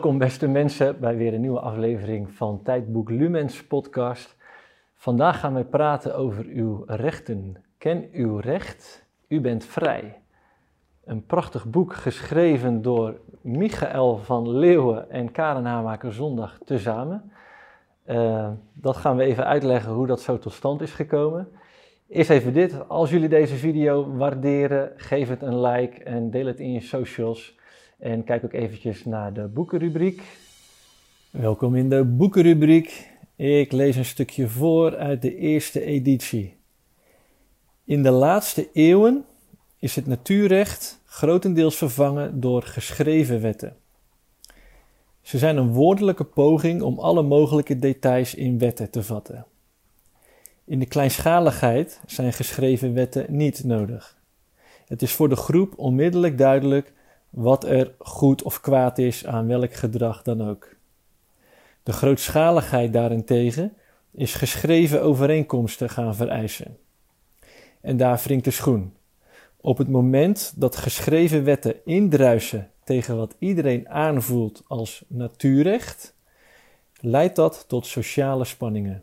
Welkom beste mensen bij weer een nieuwe aflevering van Tijdboek Lumens podcast. Vandaag gaan we praten over uw rechten. Ken uw recht, u bent vrij. Een prachtig boek geschreven door Michael van Leeuwen en Karen Hamaker Zondag tezamen. Uh, dat gaan we even uitleggen hoe dat zo tot stand is gekomen. Eerst even dit, als jullie deze video waarderen, geef het een like en deel het in je socials. En kijk ook eventjes naar de boekenrubriek. Welkom in de boekenrubriek. Ik lees een stukje voor uit de eerste editie. In de laatste eeuwen is het natuurrecht grotendeels vervangen door geschreven wetten. Ze zijn een woordelijke poging om alle mogelijke details in wetten te vatten. In de kleinschaligheid zijn geschreven wetten niet nodig. Het is voor de groep onmiddellijk duidelijk wat er goed of kwaad is aan welk gedrag dan ook. De grootschaligheid daarentegen is geschreven overeenkomsten gaan vereisen. En daar wringt de schoen. Op het moment dat geschreven wetten indruisen tegen wat iedereen aanvoelt als natuurrecht, leidt dat tot sociale spanningen.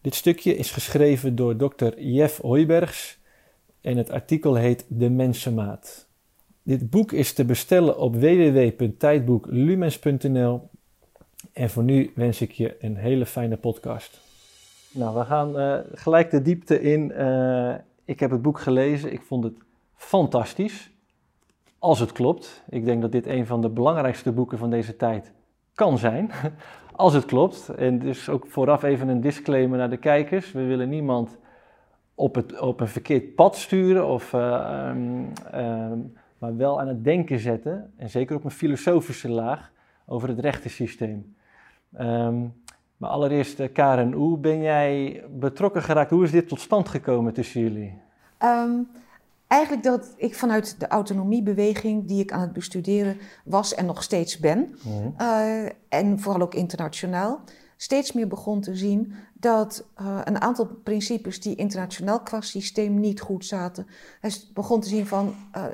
Dit stukje is geschreven door Dr. Jeff Hoibergs en het artikel heet De Mensenmaat. Dit boek is te bestellen op www.tijdboeklumens.nl en voor nu wens ik je een hele fijne podcast. Nou, we gaan uh, gelijk de diepte in. Uh, ik heb het boek gelezen, ik vond het fantastisch. Als het klopt. Ik denk dat dit een van de belangrijkste boeken van deze tijd kan zijn. Als het klopt. En dus ook vooraf even een disclaimer naar de kijkers. We willen niemand op, het, op een verkeerd pad sturen, of, uh, um, um, maar wel aan het denken zetten. En zeker op een filosofische laag over het rechtensysteem. Um, maar allereerst, uh, Karen, hoe ben jij betrokken geraakt? Hoe is dit tot stand gekomen tussen jullie? Eigenlijk dat ik vanuit de autonomiebeweging die ik aan het bestuderen was en nog steeds ben, mm uh, en vooral ook internationaal, steeds meer begon te zien dat uh, een aantal principes die internationaal qua systeem niet goed zaten, hij begon te zien van uh,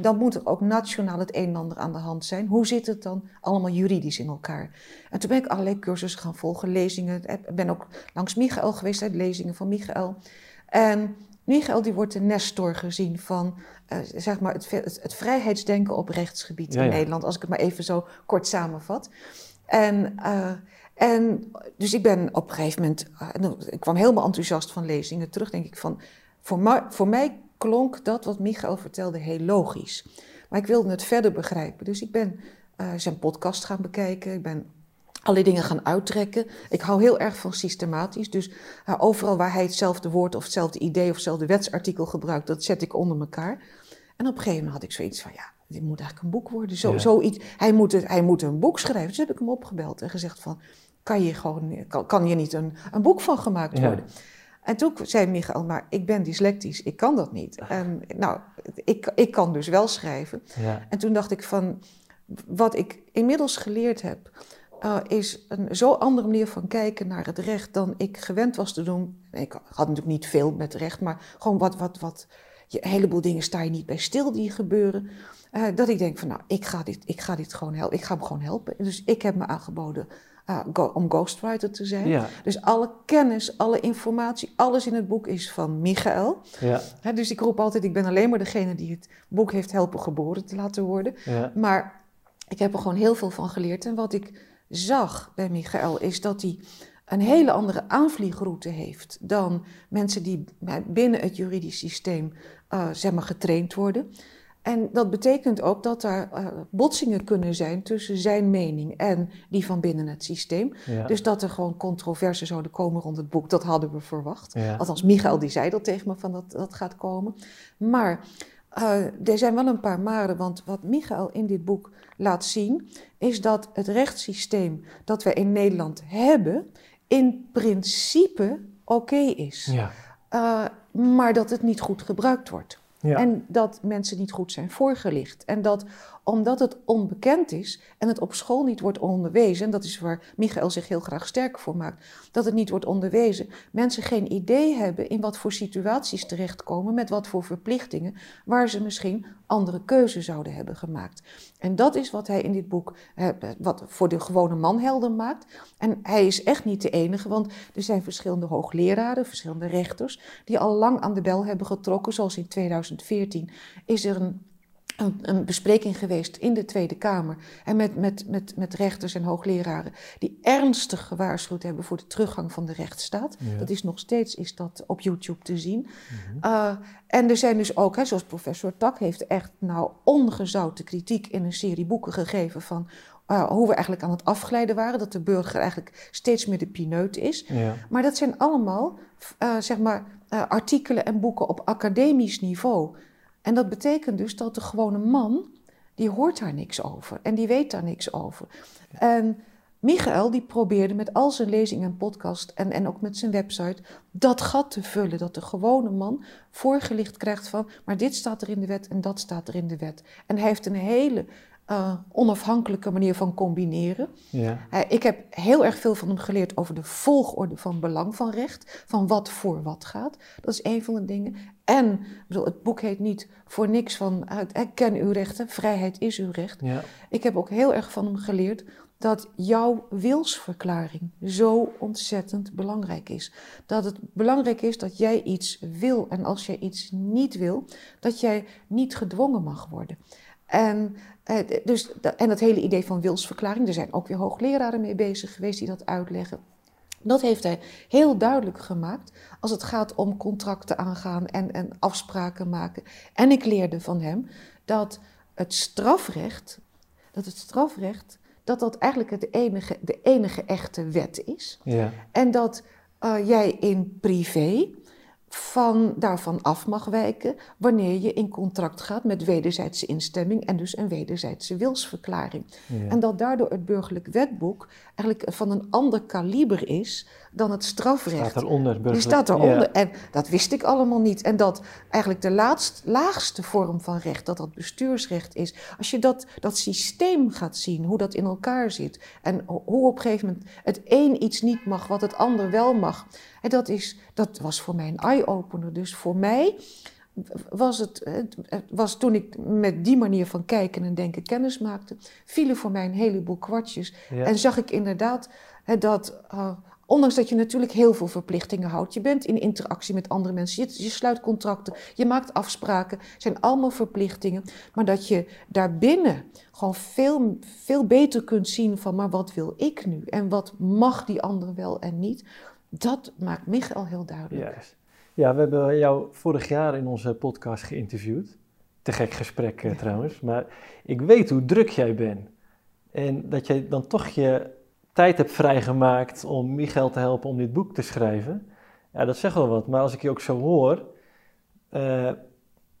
dan moet er ook nationaal het een en ander aan de hand zijn. Hoe zit het dan allemaal juridisch in elkaar? En toen ben ik allerlei cursussen gaan volgen, lezingen. Ik ben ook langs Michael geweest, uit lezingen van Michael. En Michael die wordt de nestor gezien van uh, zeg maar het, het, het, vrijheidsdenken op rechtsgebied in Nederland, als ik het maar even zo kort samenvat. En, en dus ik ben op een gegeven moment, uh, ik kwam helemaal enthousiast van lezingen terug, denk ik van, voor, ma- voor mij klonk dat wat Michael vertelde heel logisch. Maar ik wilde het verder begrijpen, dus ik ben zijn podcast gaan bekijken, ik ben allerlei dingen gaan uittrekken. Ik hou heel erg van systematisch. Dus uh, overal waar hij hetzelfde woord of hetzelfde idee of hetzelfde wetsartikel gebruikt, dat zet ik onder elkaar. En op een gegeven moment had ik zoiets van, ja, dit moet eigenlijk een boek worden. Zo, ja. zoiets, hij, moet het, hij moet een boek schrijven. Dus heb ik hem opgebeld en gezegd van, kan je gewoon, kan, kan hier niet een, een boek van gemaakt worden? Ja. En toen zei Michael, maar ik ben dyslectisch, ik kan dat niet. En, nou, ik, ik kan dus wel schrijven. Ja. En toen dacht ik van, wat ik inmiddels geleerd heb, uh, is een zo andere manier van kijken naar het recht dan ik gewend was te doen. Ik had natuurlijk niet veel met recht, maar gewoon wat, wat, wat. Je, een heleboel dingen sta je niet bij stil die gebeuren. Uh, dat ik denk van, nou, ik ga dit, ik ga dit gewoon helpen. Ik ga hem gewoon helpen. Dus ik heb me aangeboden uh, go, om ghostwriter te zijn. Ja. Dus alle kennis, alle informatie, alles in het boek is van Michael. Ja. He, dus ik roep altijd, ik ben alleen maar degene die het boek heeft helpen geboren te laten worden. Ja. Maar ik heb er gewoon heel veel van geleerd. En wat ik zag bij Michael is dat hij een hele andere aanvliegroute heeft dan mensen die binnen het juridisch systeem uh, zeg maar getraind worden. En dat betekent ook dat er uh, botsingen kunnen zijn tussen zijn mening en die van binnen het systeem. Ja. Dus dat er gewoon controverse zouden komen rond het boek, dat hadden we verwacht. Ja. Althans, Michael die zei dat tegen me van dat dat gaat komen. Maar uh, er zijn wel een paar maren, want wat Michael in dit boek laat zien, is dat het rechtssysteem dat we in Nederland hebben, in principe oké okay is. Ja. Uh, maar dat het niet goed gebruikt wordt. En dat mensen niet goed zijn voorgelicht. En dat omdat het onbekend is en het op school niet wordt onderwezen, en dat is waar Michael zich heel graag sterk voor maakt, dat het niet wordt onderwezen, mensen geen idee hebben in wat voor situaties terechtkomen, met wat voor verplichtingen, waar ze misschien andere keuzes zouden hebben gemaakt. En dat is wat hij in dit boek eh, wat voor de gewone man helder maakt. En hij is echt niet de enige, want er zijn verschillende hoogleraren, verschillende rechters, die al lang aan de bel hebben getrokken. Zoals in 2014 is er een een, een, bespreking geweest in de Tweede Kamer. En met, met, met, met rechters en hoogleraren die ernstig gewaarschuwd hebben voor de teruggang van de rechtsstaat. Dat is nog steeds is dat op YouTube te zien. Mhm. Uh, en er zijn dus ook, hè, zoals professor Tak heeft echt nou ongezouten kritiek in een serie boeken gegeven van uh, hoe we eigenlijk aan het afglijden waren. Dat de burger eigenlijk steeds meer de pineut is. Ja. Maar dat zijn allemaal uh, zeg maar, artikelen en boeken op academisch niveau. En dat betekent dus dat de gewone man, die hoort daar niks over en die weet daar niks over. En Michael die probeerde met al zijn lezingen en podcast en, en ook met zijn website dat gat te vullen. Dat de gewone man voorgelicht krijgt van, maar dit staat er in de wet en dat staat er in de wet. En hij heeft een hele uh, onafhankelijke manier van combineren. Ja. Uh, ik heb heel erg veel van hem geleerd over de volgorde van belang van recht, van wat voor wat gaat. Dat is een van de dingen. En bedoel, het boek heet niet voor niks van uh, ken uw rechten, vrijheid is uw recht. Ja. Ik heb ook heel erg van hem geleerd dat jouw wilsverklaring zo ontzettend belangrijk is. Dat het belangrijk is dat jij iets wil en als jij iets niet wil, dat jij niet gedwongen mag worden. En, eh, dus, en dat hele idee van wilsverklaring, er zijn ook weer hoogleraren mee bezig geweest die dat uitleggen. Dat heeft hij heel duidelijk gemaakt als het gaat om contracten aangaan en, en afspraken maken. En ik leerde van hem dat het strafrecht, dat het strafrecht, dat dat eigenlijk het enige, de enige echte wet is. Ja. En dat uh, jij in privé van, daarvan af mag wijken wanneer je in contract gaat met wederzijdse instemming en dus een wederzijdse wilsverklaring. En dat daardoor het burgerlijk wetboek eigenlijk van een ander kaliber is dan het strafrecht. Staat eronder, Die staat eronder. En dat wist ik allemaal niet. En dat eigenlijk de laatst, laagste vorm van recht, dat dat bestuursrecht is. Als je dat, dat systeem gaat zien, hoe dat in elkaar zit. En hoe op een gegeven moment het een iets niet mag, wat het ander wel mag. En dat, is, dat was voor mij een eye-opener. Dus voor mij was het, het was toen ik met die manier van kijken en denken kennis maakte, vielen voor mij een heleboel kwartjes. En zag ik inderdaad dat, uh, ondanks dat je natuurlijk heel veel verplichtingen houdt, je bent in interactie met andere mensen, je, je sluit contracten, je maakt afspraken, zijn allemaal verplichtingen, maar dat je daarbinnen gewoon veel, veel beter kunt zien van, maar wat wil ik nu en wat mag die ander wel en niet, dat maakt Michael heel duidelijk. Yes. Ja, we hebben jou vorig jaar in onze podcast geïnterviewd. Te gek gesprek eh, trouwens. Maar ik weet hoe druk jij bent. En dat jij dan toch je tijd hebt vrijgemaakt om Michael te helpen om dit boek te schrijven. Ja, dat zegt wel wat. Maar als ik je ook zo hoor. Uh,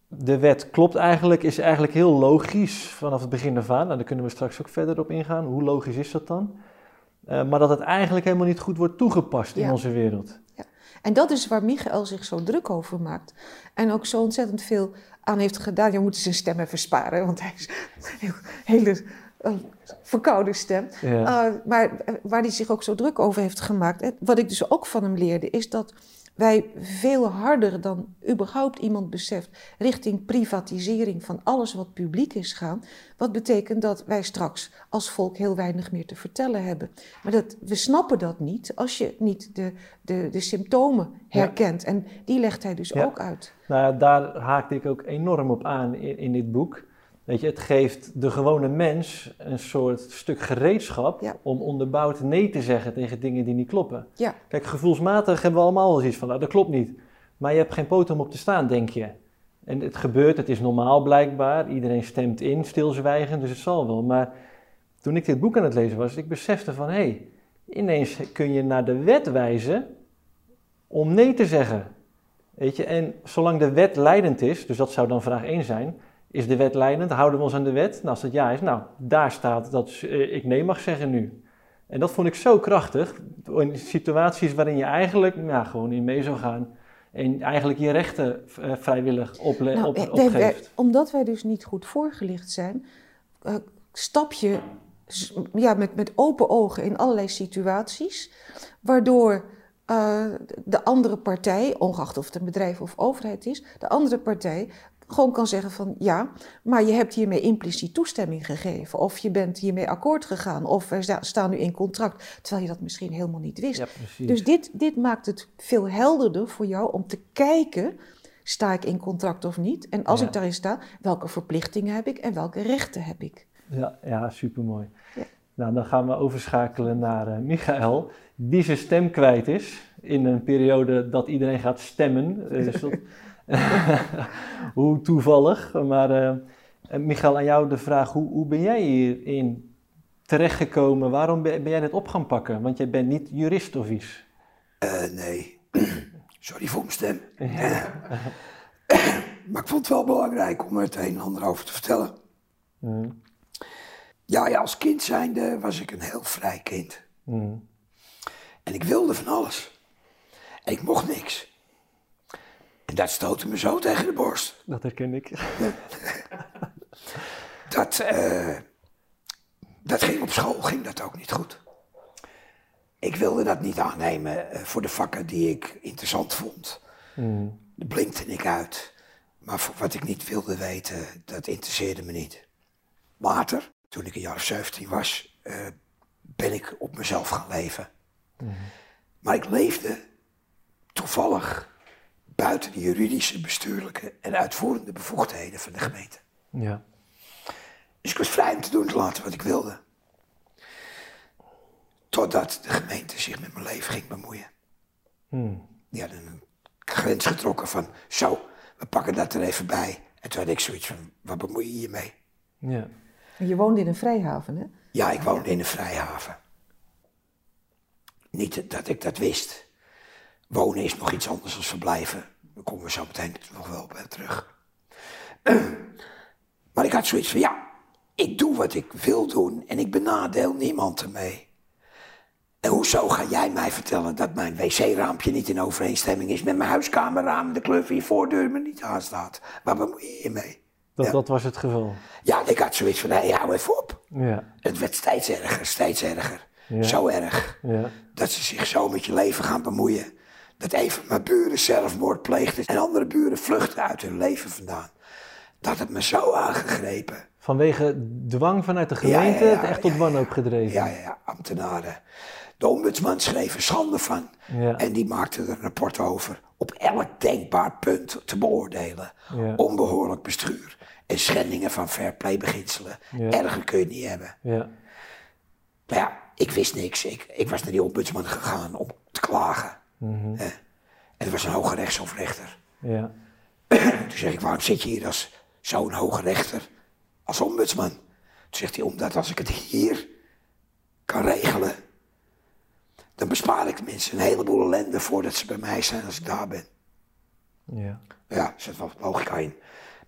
de wet klopt eigenlijk, is eigenlijk heel logisch vanaf het begin af aan. Nou, daar kunnen we straks ook verder op ingaan. Hoe logisch is dat dan? Uh, maar dat het eigenlijk helemaal niet goed wordt toegepast in onze wereld. Ja. En dat is waar Michael zich zo druk over maakt. En ook zo ontzettend veel aan heeft gedaan. Je moet zijn stemmen versparen, want hij is een hele verkoude stem. Uh, maar eh, waar hij zich ook zo druk over heeft gemaakt. Wat ik dus ook van hem leerde, is dat wij veel harder dan überhaupt iemand beseft richting privatisering van alles wat publiek is gaan. Wat betekent dat wij straks als volk heel weinig meer te vertellen hebben. Maar dat, we snappen dat niet als je niet de, de, de symptomen herkent. En die legt hij dus ook uit. Nou, daar haakte ik ook enorm op aan in, in dit boek. Weet je, het geeft de gewone mens een soort stuk gereedschap om onderbouwd nee te zeggen tegen dingen die niet kloppen. Ja. Kijk, gevoelsmatig hebben we allemaal wel iets van, nou, dat klopt niet. Maar je hebt geen poot om op te staan, denk je. En het gebeurt, het is normaal blijkbaar. Iedereen stemt in, stilzwijgend, dus het zal wel. Maar toen ik dit boek aan het lezen was, ik besefte van, hé, hey, ineens kun je naar de wet wijzen om nee te zeggen. Weet je, en zolang de wet leidend is, dus dat zou dan vraag 1 zijn is de wet leidend? Houden we ons aan de wet? Nou, als dat ja is, nou, daar staat dat eh, ik nee mag zeggen nu. En dat vond ik zo krachtig, in situaties waarin je eigenlijk nou, gewoon in mee zou gaan en eigenlijk je rechten uh, vrijwillig nou, op, opgeeft. omdat wij dus niet goed voorgelicht zijn, eh, stap je ja, met, met open ogen in allerlei situaties, waardoor eh, de andere partij, ongeacht of het een bedrijf of overheid is, de andere partij gewoon kan zeggen van ja, maar je hebt hiermee impliciet toestemming gegeven, of je bent hiermee akkoord gegaan, of sta- staan nu in contract, terwijl je dat misschien helemaal niet wist. Ja. Dus dit, dit maakt het veel helderder voor jou om te kijken, sta ik in contract of niet? En als Ja. ik daarin sta, welke verplichtingen heb ik en welke rechten heb ik? Ja, ja supermooi. Ja. Nou, dan gaan we overschakelen naar eh, Michael, die zijn stem kwijt is in een periode dat iedereen gaat stemmen. Eh, hoe toevallig. Maar eh, Michael, aan jou de vraag, hoe, hoe ben jij hierin terechtgekomen? Waarom ben, ben jij dit op gaan pakken? Want jij bent niet jurist of iets. Eh, nee. Sorry voor mijn stem. maar ik vond het wel belangrijk om er het een en ander over te vertellen. Mm, Ja, ja, als kind zijnde was ik een heel vrij kind. mm, En ik wilde van alles. En ik mocht niks. En dat stootte me zo tegen de borst. dat herken ik. Dat, eh, dat ging op school ging dat ook niet goed. Ik wilde dat niet aannemen eh, voor de vakken die ik interessant vond. Mm, Daar blinkte ik uit. Maar voor wat ik niet wilde weten, dat interesseerde me niet. Later, toen ik een jaar of 17 was, eh, ben ik op mezelf gaan leven. Maar ik leefde toevallig buiten de juridische, bestuurlijke en uitvoerende bevoegdheden van de gemeente. ja. Dus ik was vrij om te doen te laten wat ik wilde. Totdat de gemeente zich met mijn leven ging bemoeien. Mm, Die hadden een grens getrokken van, zo, we pakken dat er even bij. En toen had ik zoiets van, wat bemoei je je mee? ja. Je woonde in een vrijhaven, hè? Ja, ik woonde in een vrijhaven. Niet dat ik dat wist. Wonen is nog iets anders dan verblijven. Daar komen we zo meteen nog wel bij terug. Maar ik had zoiets van, ja, ik doe wat ik wil doen en ik benadeel niemand ermee. En hoezo ga jij mij vertellen dat mijn wc-raampje niet in overeenstemming is met mijn huiskamerraam, de kleur van je voordeur me niet aanstaat? Waar bemoei je je mee? Dat, Ja. dat was het geval. Ja, ik had zoiets van, hé, hou even op. Ja, Het werd steeds erger, steeds erger. Ja. Zo erg ja. dat ze zich zo met je leven gaan bemoeien. Dat een van mijn buren zelfmoord pleegde en andere buren vluchten uit hun leven vandaan. Dat het me zo aangegrepen. Vanwege dwang vanuit de gemeente Ja, ja, ja, het echt tot wanhoop gedreven. Ja, ja, ja, ambtenaren. De ombudsman schreef er schande van. En die maakte er een rapport over. Op elk denkbaar punt te beoordelen. Onbehoorlijk bestuur. En schendingen van fair play beginselen. Erger kun je niet hebben. Ja, Maar ja, ik wist niks. Ik, ik was naar die ombudsman gegaan om te klagen. Mhm. En er was een hoge rechtshofrechter. ja, Toen zeg ik, waarom zit je hier als zo'n hoge rechter, als ombudsman? Toen zegt hij, omdat als ik het hier kan regelen, dan bespaar ik mensen een heleboel ellende voordat ze bij mij zijn als ik daar ben. ja. Ja, zit wel logica in.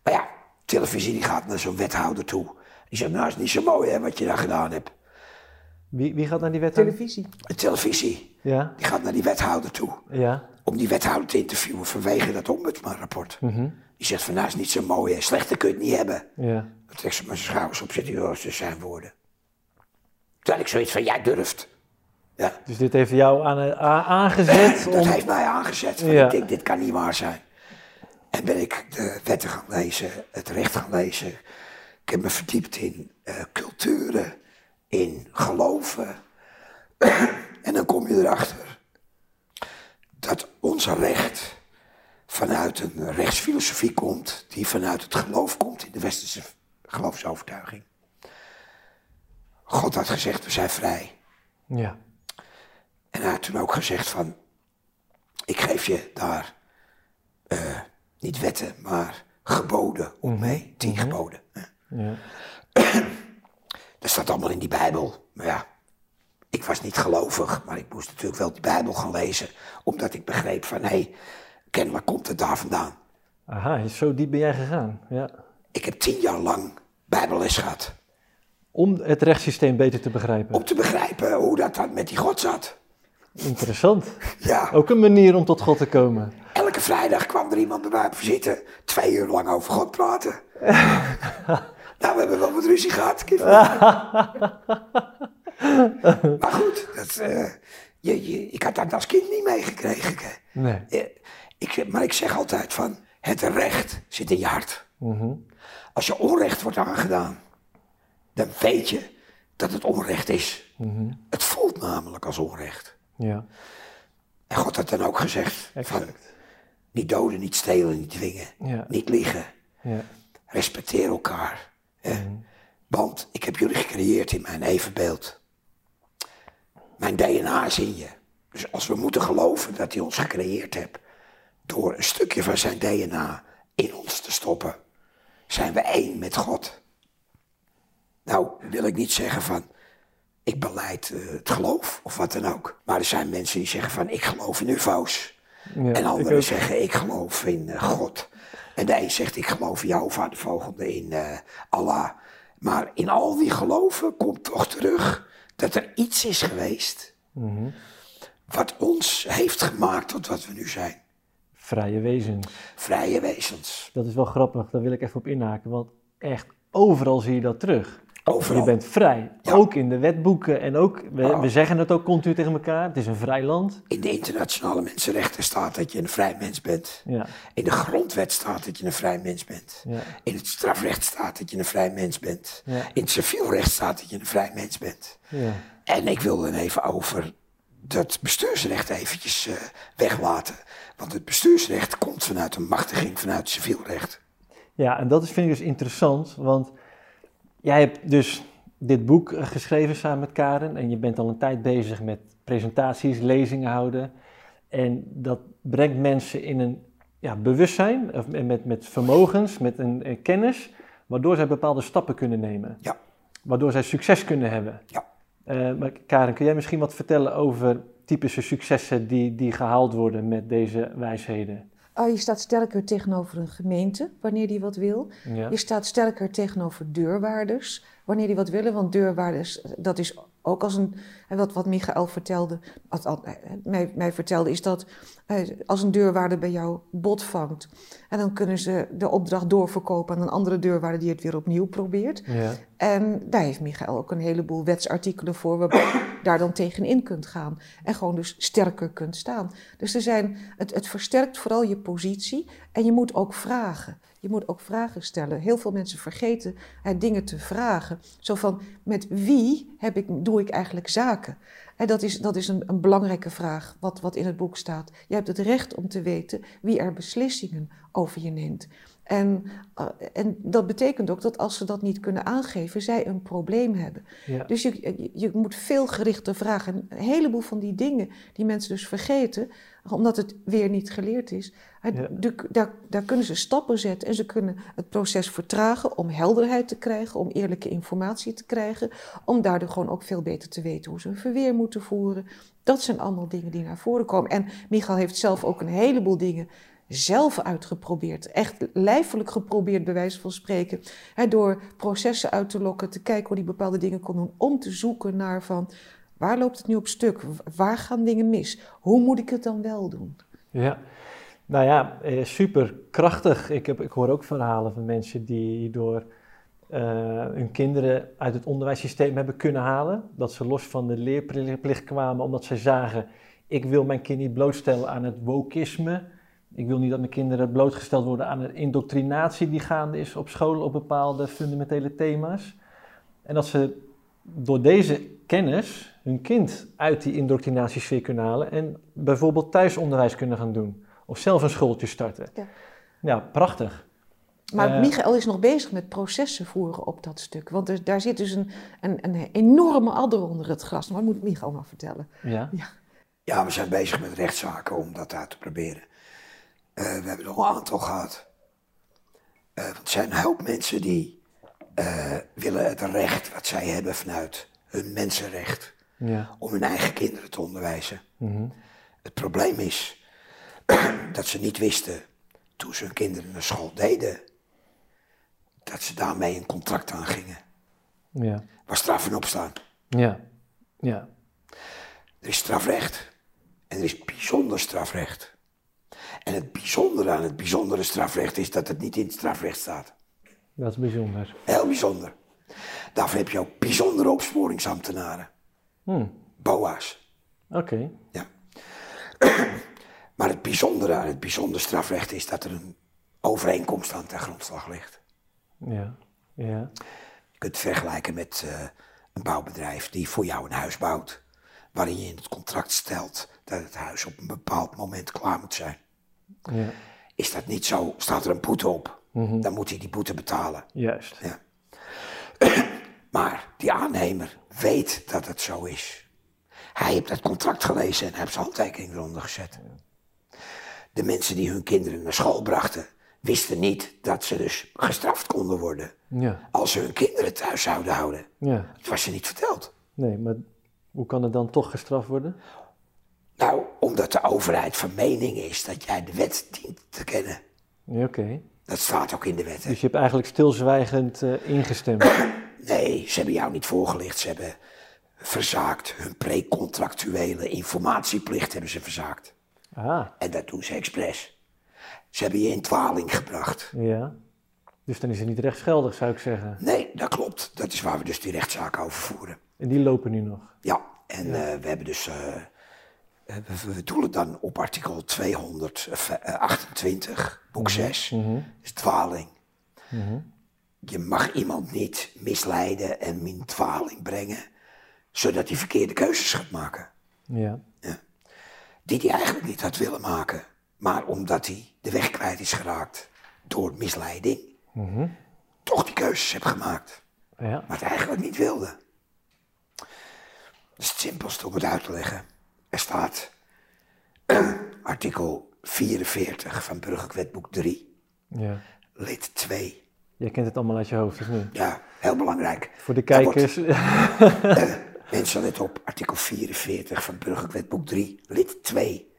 Maar ja, televisie die gaat naar zo'n wethouder toe. Die zegt, nou is niet zo mooi hè, wat je daar gedaan hebt. Wie, wie gaat naar die wethouder? Televisie. De televisie, Ja, die gaat naar die wethouder toe. ja. Om die wethouder te interviewen vanwege dat ombudsmanrapport. Mhm. Die zegt van, nou is niet zo mooi hè, slechter kun je het niet hebben. Ja, Dan trekt ze met zijn schouders op, zit hij ze zijn woorden. Had ik zoiets van, jij durft. Ja, dus dit heeft jou aan, a- aangezet dat om... heeft mij aangezet. Van, Ja. Ik denk, dit kan niet waar zijn. En ben ik de wetten gaan lezen, het recht gaan lezen. Ik heb me verdiept in eh, culturen, in geloven. en dan kom je erachter dat ons recht vanuit een rechtsfilosofie komt, die vanuit het geloof komt in de westerse geloofsovertuiging. God had gezegd, we zijn vrij. Ja, En hij had toen ook gezegd van, ik geef je daar eh, niet wetten, maar geboden om mee. Tien geboden. hè. ja, Dat staat allemaal in die Bijbel. Maar ja, ik was niet gelovig, maar ik moest natuurlijk wel die Bijbel gaan lezen. Omdat ik begreep van, hé, hey, kennelijk komt het daar vandaan. Aha, zo diep ben jij gegaan. Ja. Ik heb tien jaar lang Bijbelles gehad. Om het rechtssysteem beter te begrijpen. Om te begrijpen hoe dat dan met die God zat. Interessant. Ja, Ook een manier om tot God te komen. elke vrijdag kwam er iemand bij mij op visite. Twee uur lang over God praten. Nou, we hebben wel wat ruzie gehad. maar goed, dat, uh, je, je, ik had dat als kind niet meegekregen. Nee. Eh, ik, maar ik zeg altijd van, het recht zit in je hart. Mm Als je onrecht wordt aangedaan, dan weet je dat het onrecht is. Mm Het voelt namelijk als onrecht. Ja. En God had dan ook gezegd, van, niet doden, niet stelen, niet dwingen, Ja. niet liegen. Ja. Respecteer elkaar. Want ik heb jullie gecreëerd in mijn evenbeeld. Mijn DNA is in je. Dus als we moeten geloven dat hij ons gecreëerd hebt, door een stukje van zijn DNA in ons te stoppen, zijn we één met God. Nou, wil ik niet zeggen van, ik beleid eh, het geloof of wat dan ook. Maar er zijn mensen die zeggen van, ik geloof in UFO's. Ja, En anderen zeggen, ik geloof in eh, God. En de een zegt, ik geloof in jou, vader volgende, in eh, Allah. Maar in al die geloven komt toch terug dat er iets is geweest Mhm. wat ons heeft gemaakt tot wat we nu zijn. Vrije wezens. Vrije wezens. Dat is wel grappig, daar wil ik even op inhaken, want echt overal zie je dat terug. Overal. Je bent vrij, Ja. ook in de wetboeken en ook, we, Oh. we zeggen het ook continu tegen elkaar, het is een vrij land. In de internationale mensenrechten staat dat je een vrij mens bent. Ja, In de grondwet staat dat je een vrij mens bent. ja, In het strafrecht staat dat je een vrij mens bent. In het civielrecht staat dat je een vrij mens bent. ja. En ik wil dan even over dat bestuursrecht eventjes eh, weglaten. Want het bestuursrecht komt vanuit een machtiging vanuit het civielrecht. Ja, en dat is, vind ik dus interessant, want jij hebt dus dit boek eh, geschreven samen met Karen en je bent al een tijd bezig met presentaties, lezingen houden. En dat brengt mensen in een ja, bewustzijn, of met, met vermogens, met een, eh, kennis, waardoor zij bepaalde stappen kunnen nemen. Ja. Waardoor zij succes kunnen hebben. Ja. Eh, maar Karen, kun jij misschien wat vertellen over typische successen die, die gehaald worden met deze wijsheden? Oh, je staat sterker tegenover een gemeente wanneer die wat wil. Ja. Je staat sterker tegenover deurwaarders wanneer die wat willen. Want deurwaarders, dat is ook als een. en Wat, wat Michael vertelde, wat, al- eh, mij, mij vertelde, is dat eh, als een deurwaarder bij jou bot vangt. en dan kunnen ze de opdracht doorverkopen aan een andere deurwaarder die het weer opnieuw probeert. Ja. En daar heeft Michael ook een heleboel wetsartikelen voor, waarbij je daar dan tegenin kunt gaan. En gewoon dus sterker kunt staan. Dus er zijn, het, het versterkt vooral je positie en je moet ook vragen. Je moet ook vragen stellen. Heel veel mensen vergeten eh, dingen te vragen. Zo van, met wie heb ik, doe ik eigenlijk zaken? En dat is, dat is een, een belangrijke vraag, wat, wat in het boek staat. Je hebt het recht om te weten wie er beslissingen over je neemt. En, eh, en dat betekent ook dat als ze dat niet kunnen aangeven, zij een probleem hebben. Ja. Dus je, je, moet veel gerichter vragen. En Een heleboel van die dingen die mensen dus vergeten, omdat het weer niet geleerd is, Ja. daar, daar kunnen ze stappen zetten en ze kunnen het proces vertragen om helderheid te krijgen, om eerlijke informatie te krijgen, om daardoor gewoon ook veel beter te weten hoe ze een verweer moeten voeren. Dat zijn allemaal dingen die naar voren komen. En Michael heeft zelf ook een heleboel dingen zelf uitgeprobeerd. Echt lijfelijk geprobeerd, bij wijze van spreken. Door processen uit te lokken, te kijken hoe hij bepaalde dingen kon doen. Om te zoeken naar van, waar loopt het nu op stuk? Waar gaan dingen mis? Hoe moet ik het dan wel doen? Ja, nou ja, eh, super krachtig. Ik, heb, ik hoor ook verhalen van mensen die door eh, hun kinderen uit het onderwijssysteem hebben kunnen halen. Dat ze los van de leerplicht kwamen omdat ze zagen, ik wil mijn kind niet blootstellen aan het wokisme. Ik wil niet dat mijn kinderen blootgesteld worden aan een indoctrinatie die gaande is op scholen op bepaalde fundamentele thema's. En dat ze door deze kennis hun kind uit die indoctrinatiesfeer kunnen halen en bijvoorbeeld thuisonderwijs kunnen gaan doen. Of zelf een schooltje starten. Ja. Ja, prachtig. Maar Eh, Michael is nog bezig met processen voeren op dat stuk. Want er, daar zit dus een, een, een enorme adder onder het gras. Maar dat moet Michael maar vertellen. Ja, Ja, we zijn bezig met rechtszaken om dat uit te proberen. Eh, we hebben nog een aantal gehad. Eh, want er zijn een hoop mensen die eh, willen het recht wat zij hebben vanuit hun mensenrecht ja. om hun eigen kinderen te onderwijzen. mhm, Het probleem is dat ze niet wisten toen ze hun kinderen naar school deden, dat ze daarmee een contract aangingen ja, waar straffen op staan. ja, ja, Er is strafrecht en er is bijzonder strafrecht. En het bijzondere aan het bijzondere strafrecht is dat het niet in het strafrecht staat. Dat is bijzonder. Heel bijzonder. Daarvoor heb je ook bijzondere opsporingsambtenaren. Hm. BOA's. Oké. Ja. maar het bijzondere aan het bijzonder strafrecht is dat er een overeenkomst aan ten grondslag ligt. Ja. Ja. Je kunt het vergelijken met eh, een bouwbedrijf die voor jou een huis bouwt. Waarin je in het contract stelt dat het huis op een bepaald moment klaar moet zijn. Ja. Is dat niet zo, staat er een boete op, dan moet hij die boete betalen. Juist. Ja. Maar die aannemer weet dat het zo is. Hij heeft dat contract gelezen en hij heeft zijn handtekening eronder gezet. De mensen die hun kinderen naar school brachten, wisten niet dat ze dus gestraft konden worden Ja. als ze hun kinderen thuis zouden houden. Ja. Het was ze niet verteld. Nee, maar hoe kan het dan toch gestraft worden? Nou, omdat de overheid van mening is dat jij de wet dient te kennen. Ja, Oké. Dat staat ook in de wet. hè. Dus je hebt eigenlijk stilzwijgend eh, ingestemd. Nee, ze hebben jou niet voorgelicht. Ze hebben verzaakt. Hun precontractuele informatieplicht hebben ze verzaakt. Ah, En dat doen ze expres. Ze hebben je in dwaling gebracht. ja. Dus dan is het niet rechtsgeldig, zou ik zeggen. Nee, dat klopt. Dat is waar we dus die rechtszaak over voeren. En die lopen nu nog. Ja, en eh, we hebben dus. eh, we, we doelen dan op artikel 228, boek 6. is dwaling. Je mag iemand niet misleiden en in dwaling brengen, zodat hij verkeerde keuzes gaat maken. Ja. Die hij eigenlijk niet had willen maken, maar omdat hij de weg kwijt is geraakt door misleiding, toch die keuzes heeft gemaakt. Ja. maar het eigenlijk niet wilde. Dat is het simpelste om het uit te leggen. Er staat artikel 44 van Burgerlijk Wetboek 3, ja. lid 2. Jij kent het allemaal uit je hoofd, of niet? Ja, heel belangrijk. Voor de Daar wordt- kijkers. Mensen, let op, artikel 44 van Burgerlijk Wetboek 3, lid 2,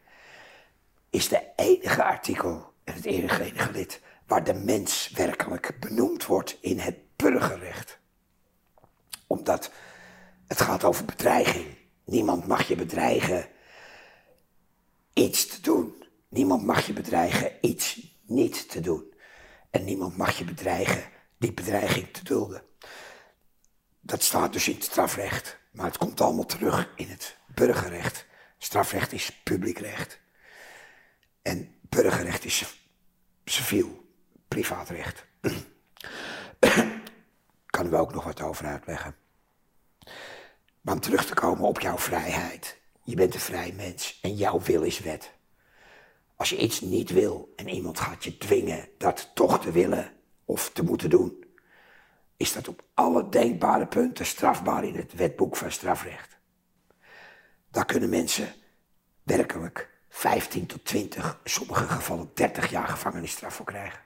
is de enige artikel en het enige, enige lid waar de mens werkelijk benoemd wordt in het burgerrecht. Omdat het gaat over bedreiging. Niemand mag je bedreigen iets te doen. Niemand mag je bedreigen iets niet te doen. En niemand mag je bedreigen die bedreiging te dulden. Dat staat dus in het strafrecht, maar het komt allemaal terug in het burgerrecht. Strafrecht is publiek recht. En burgerrecht is civiel, privaatrecht. Kan we ook nog wat over uitleggen. Maar om terug te komen op jouw vrijheid. Je bent een vrij mens en jouw wil is wet. Als je iets niet wil en iemand gaat je dwingen dat toch te willen of te moeten doen, is dat op alle denkbare punten strafbaar in het wetboek van strafrecht. Daar kunnen mensen werkelijk 15 tot 20, in sommige gevallen 30 jaar gevangenisstraf voor krijgen.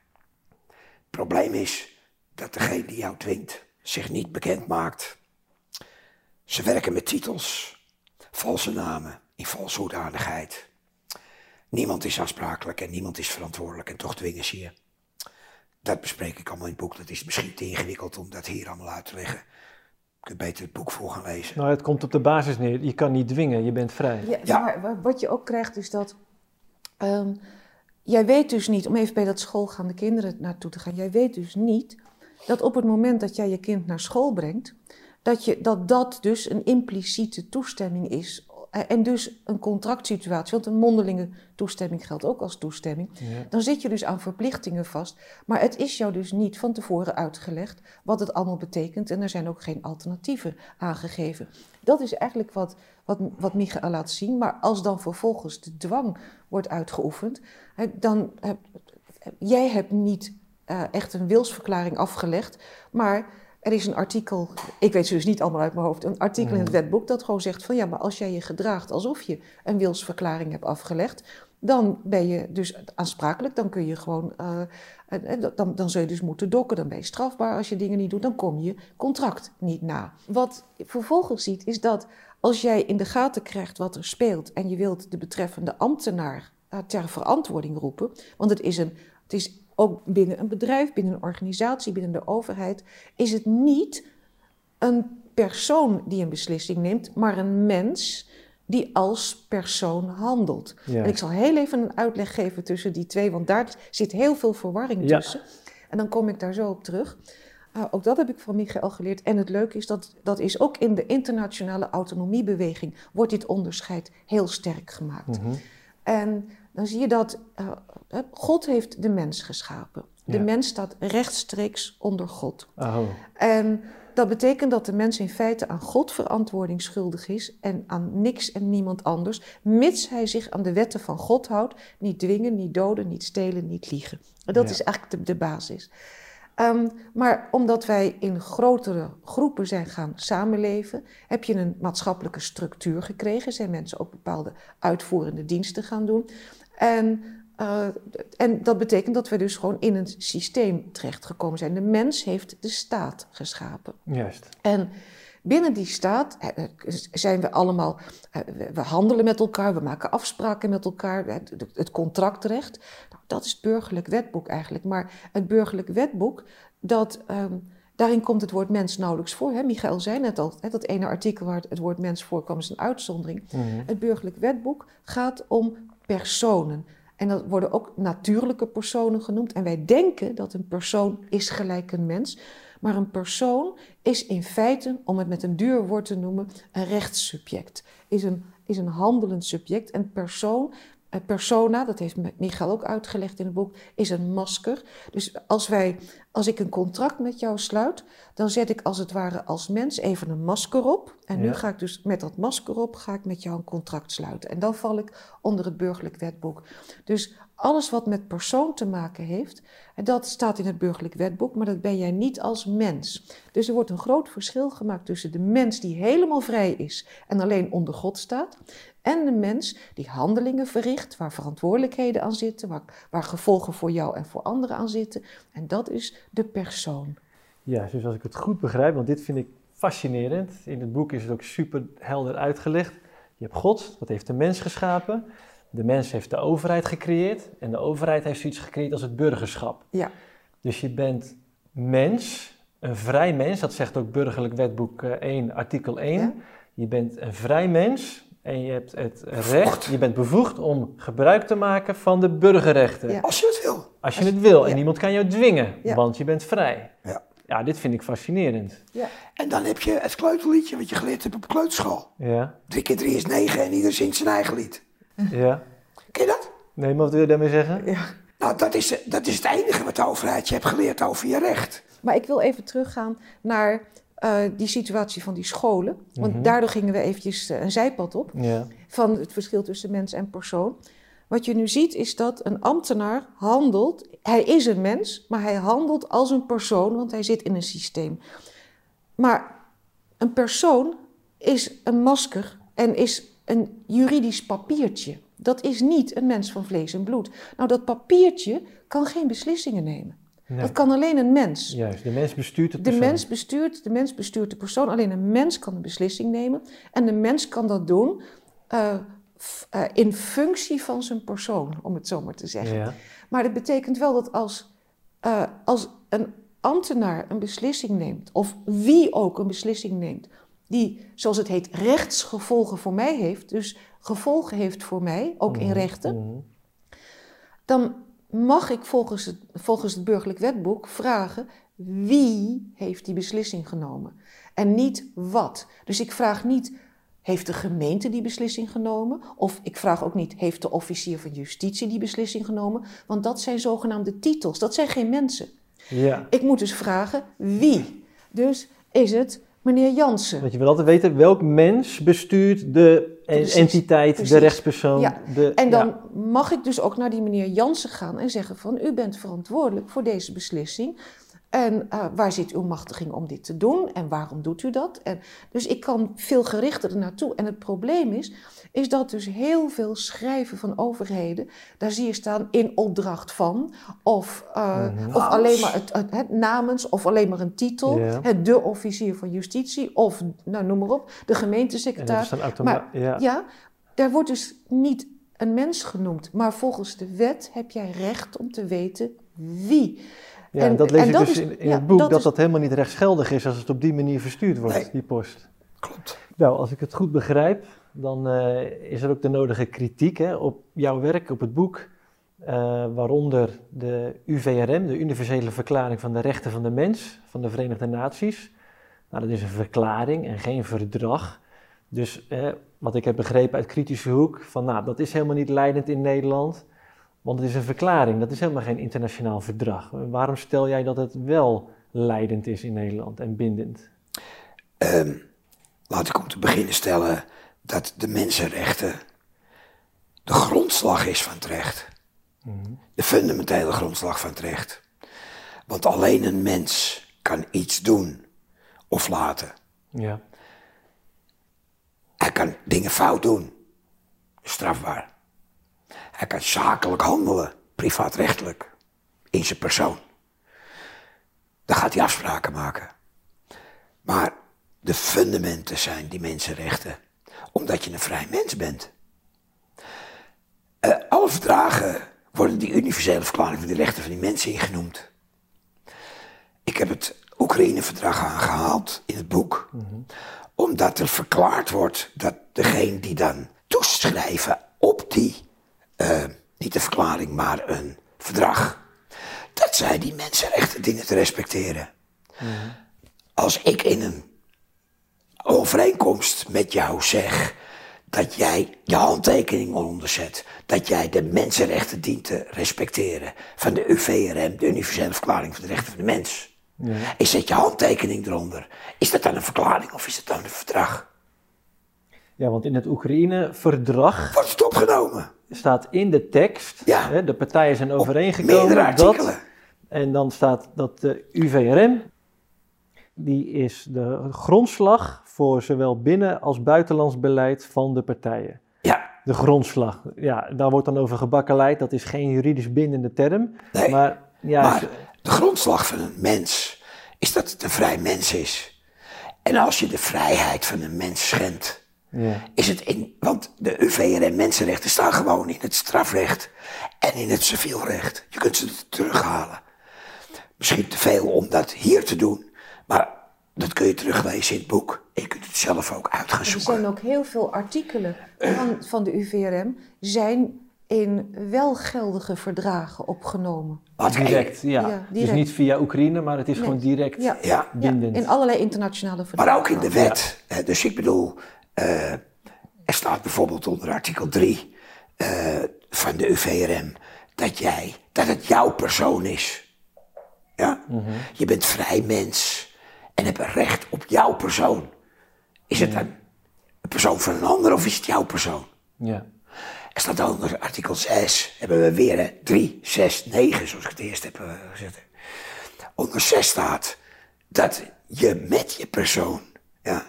Het probleem is dat degene die jou dwingt zich niet bekend maakt. Ze werken met titels, valse namen, in valse hoedanigheid. Niemand is aansprakelijk en niemand is verantwoordelijk en toch dwingen ze je. Dat bespreek ik allemaal in het boek. Dat is misschien te ingewikkeld om dat hier allemaal uit te leggen. Je kunt beter het boek voor gaan lezen. nou, het komt op de basis neer. Je kan niet dwingen, je bent vrij. Ja, Ja. Maar wa- wat je ook krijgt is dat. ehm, jij weet dus niet, om even bij dat schoolgaande kinderen naartoe te gaan. Jij weet dus niet dat op het moment dat jij je kind naar school brengt. Dat, je, dat dat dus een impliciete toestemming is. eh, En dus een contractsituatie, want een mondelinge toestemming geldt ook als toestemming. Ja. Dan zit je dus aan verplichtingen vast. Maar het is jou dus niet van tevoren uitgelegd wat het allemaal betekent. En er zijn ook geen alternatieven aangegeven. Dat is eigenlijk wat, wat, wat Michael laat zien. Maar als dan vervolgens de dwang wordt uitgeoefend, dan heb, jij hebt niet eh, echt een wilsverklaring afgelegd, maar er is een artikel, ik weet ze dus niet allemaal uit mijn hoofd, een artikel in het wetboek dat gewoon zegt van ja, maar als jij je gedraagt alsof je een wilsverklaring hebt afgelegd, dan ben je dus aansprakelijk, dan kun je gewoon, eh, eh, dan, dan zul je dus moeten dokken, dan ben je strafbaar als je dingen niet doet, dan kom je contract niet na. Wat je vervolgens ziet is dat als jij in de gaten krijgt wat er speelt en je wilt de betreffende ambtenaar eh, ter verantwoording roepen, want het is, een, het is ook binnen een bedrijf, binnen een organisatie, binnen de overheid, is het niet een persoon die een beslissing neemt, maar een mens die als persoon handelt. Ja. En ik zal heel even een uitleg geven tussen die twee, want daar zit heel veel verwarring Ja. tussen. En dan kom ik daar zo op terug. Uh, ook dat heb ik van Michael geleerd. En het leuke is dat dat is ook in de internationale autonomiebeweging wordt dit onderscheid heel sterk gemaakt. Mm En dan zie je dat uh, God heeft de mens geschapen. De ja. mens staat rechtstreeks onder God. Oh. En dat betekent dat de mens in feite aan God verantwoording schuldig is en aan niks en niemand anders, mits hij zich aan de wetten van God houdt, niet dwingen, niet doden, niet stelen, niet liegen. En dat ja. is eigenlijk de, de basis. Um, maar omdat wij in grotere groepen zijn gaan samenleven, heb je een maatschappelijke structuur gekregen. Zijn mensen ook bepaalde uitvoerende diensten gaan doen. En, uh, en dat betekent dat we dus gewoon in een systeem terechtgekomen zijn. De mens heeft de staat geschapen. Juist. En binnen die staat zijn we allemaal, we handelen met elkaar, we maken afspraken met elkaar, het contractrecht. Nou, dat is het burgerlijk wetboek eigenlijk. Maar het burgerlijk wetboek, dat, um, daarin komt het woord mens nauwelijks voor. Hè? Michael zei net al, hè, dat ene artikel waar het woord mens voorkwam is een uitzondering. Mm -hmm. Het burgerlijk wetboek gaat om personen. En dat worden ook natuurlijke personen genoemd. En wij denken dat een persoon is gelijk een mens. Maar een persoon is in feite, om het met een duur woord te noemen, een rechtssubject. Is een, is een handelend subject. En persoon, persona, dat heeft Michael ook uitgelegd in het boek, is een masker. Dus als, wij, als ik een contract met jou sluit, dan zet ik als het ware als mens even een masker op. En ja. nu ga ik dus met dat masker op, ga ik met jou een contract sluiten. En dan val ik onder het burgerlijk wetboek. Dus alles wat met persoon te maken heeft, dat staat in het burgerlijk wetboek, maar dat ben jij niet als mens. Dus er wordt een groot verschil gemaakt tussen de mens die helemaal vrij is en alleen onder God staat, en de mens die handelingen verricht, waar verantwoordelijkheden aan zitten, waar, waar gevolgen voor jou en voor anderen aan zitten. En dat is de persoon. Ja, dus als ik het goed begrijp, want dit vind ik fascinerend. In het boek is het ook super helder uitgelegd. Je hebt God, dat heeft de mens geschapen. De mens heeft de overheid gecreëerd en de overheid heeft zoiets gecreëerd als het burgerschap. Ja. Dus je bent mens, een vrij mens, dat zegt ook burgerlijk wetboek 1, artikel 1. Ja. Je bent een vrij mens en je hebt het recht, je bent bevoegd om gebruik te maken van de burgerrechten. Ja. Als je het wil. Als je het wil en niemand kan jou dwingen, want je bent vrij. Ja. Ja, dit vind ik fascinerend. Ja. En dan heb je het kleuterliedje wat je geleerd hebt op kleuterschool. Ja. Drie keer drie is negen en ieder zingt zijn eigen lied. Ja. Ken je dat? Nee, maar wat wil je daarmee zeggen? Ja. Nou, dat is, dat is het enige wat de overheid je hebt geleerd over je recht. Maar ik wil even teruggaan naar uh, die situatie van die scholen. Want Mhm. mm -hmm. daardoor gingen we eventjes uh, een zijpad op. Ja. Van het verschil tussen mens en persoon. Wat je nu ziet is dat een ambtenaar handelt. Hij is een mens, maar hij handelt als een persoon, want hij zit in een systeem. Maar een persoon is een masker en is een juridisch papiertje. Dat is niet een mens van vlees en bloed. Nou, dat papiertje kan geen beslissingen nemen. Nee. Dat kan alleen een mens. Juist, de mens bestuurt het de mens bestuurt, de mens bestuurt de persoon. Alleen een mens kan een beslissing nemen. En de mens kan dat doen uh, uh, in functie van zijn persoon, om het zo maar te zeggen. Ja. Maar dat betekent wel dat als, uh, als een ambtenaar een beslissing neemt, of wie ook een beslissing neemt, die, zoals het heet, rechtsgevolgen voor mij heeft, dus gevolgen heeft voor mij, ook in rechten, Mhm. dan mag ik volgens het, volgens het burgerlijk wetboek vragen wie heeft die beslissing genomen en niet wat. Dus ik vraag niet heeft de gemeente die beslissing genomen of ik vraag ook niet heeft de officier van justitie die beslissing genomen, want dat zijn zogenaamde titels, dat zijn geen mensen. Ja. Ik moet dus vragen wie. Dus is het meneer Jansen. Want je wil altijd weten welk mens bestuurt de Precies, entiteit, precies. de rechtspersoon. Ja. De, En dan ja. mag ik dus ook naar die meneer Jansen gaan en zeggen van u bent verantwoordelijk voor deze beslissing. En uh, waar zit uw machtiging om dit te doen en waarom doet u dat? En, dus ik kan veel gerichter er naartoe. En het probleem is, is dat dus heel veel schrijven van overheden, daar zie je staan in opdracht van, of, uh, Mhm. of alleen maar het, het, het namens, of alleen maar een titel, het de officier van justitie, of nou, noem maar op, de gemeentesecretaris. is dan automa- Maar ja. ja, daar wordt dus niet een mens genoemd, maar volgens de wet heb jij recht om te weten wie. Ja, en- en dat lees en ik dat dus is- in, in ja, het boek, dat dat is- dat helemaal niet rechtsgeldig is als het op die manier verstuurd wordt, Nee. die post. Klopt. Nou, als ik het goed begrijp, dan eh, is er ook de nodige kritiek hè, op jouw werk, op het boek. waaronder de UVRM, de Universele Verklaring van de Rechten van de Mens van de Verenigde Naties. Nou, dat is een verklaring en geen verdrag. Dus wat ik heb begrepen uit kritische hoek, van nou, dat is helemaal niet leidend in Nederland, want het is een verklaring, dat is helemaal geen internationaal verdrag. Waarom stel jij dat het wel leidend is in Nederland en bindend? Um, laat ik om te beginnen stellen dat de mensenrechten de grondslag is van het recht. Mhm. De fundamentele grondslag van het recht. Want alleen een mens kan iets doen of laten. Ja. Hij kan dingen fout doen, strafbaar. Hij kan zakelijk handelen, privaatrechtelijk, in zijn persoon. Dan gaat hij afspraken maken. Maar de fundamenten zijn die mensenrechten, omdat je een vrij mens bent. Uh, alle verdragen worden die universele verklaring van de rechten van die mensen ingenoemd. Ik heb het Oekraïne-verdrag aangehaald in het boek, mhm. omdat er verklaard wordt dat degene die dan toeschrijven op die, uh, niet een verklaring, maar een verdrag, dat zij die mensenrechten dienen te respecteren. Mhm. Als ik in een overeenkomst met jou zeg dat jij je handtekening onderzet, dat jij de mensenrechten dient te respecteren van de UVRM, de Universele Verklaring van de Rechten van de Mens. Ja. En zet je handtekening eronder. Is dat dan een verklaring of is dat dan een verdrag? Ja, want in het Oekraïne-verdrag. Wordt het opgenomen? Staat in de tekst. Ja. Hè, de partijen zijn overeengekomen. Dat, en dan staat dat de UVRM. Die is de grondslag voor zowel binnen- als buitenlands beleid van de partijen. Ja. De grondslag. Ja, daar wordt dan over gebakkeleid. Dat is geen juridisch bindende term. Nee, maar, ja, maar de grondslag van een mens is dat het een vrij mens is. En als je de vrijheid van een mens schendt, ja. is het in. Want de UVR en mensenrechten staan gewoon in het strafrecht en in het civielrecht. Je kunt ze terughalen. Misschien te veel om dat hier te doen, maar dat kun je teruglezen in het boek. En je kunt het zelf ook uit gaan zoeken. Er zijn ook heel veel artikelen van, van de UVRM zijn in welgeldige verdragen opgenomen. Wat direct, ja. ja Dus niet via Oekraïne, maar het is gewoon direct ja. bindend. in allerlei internationale verdragen. Maar ook in de wet. Dus ik bedoel, uh, er staat bijvoorbeeld onder artikel 3 uh, eh, van de UVRM dat jij, dat het jouw persoon is. Ja? Mm -hmm. Je bent vrij mens en hebt recht op jouw persoon. Is het dan een persoon van een ander of is het jouw persoon? Ja. Er staat onder artikel 6, hebben we weer 3, 6, 9, zoals ik het eerst heb uh, gezet. Onder 6 staat dat je met je persoon ja,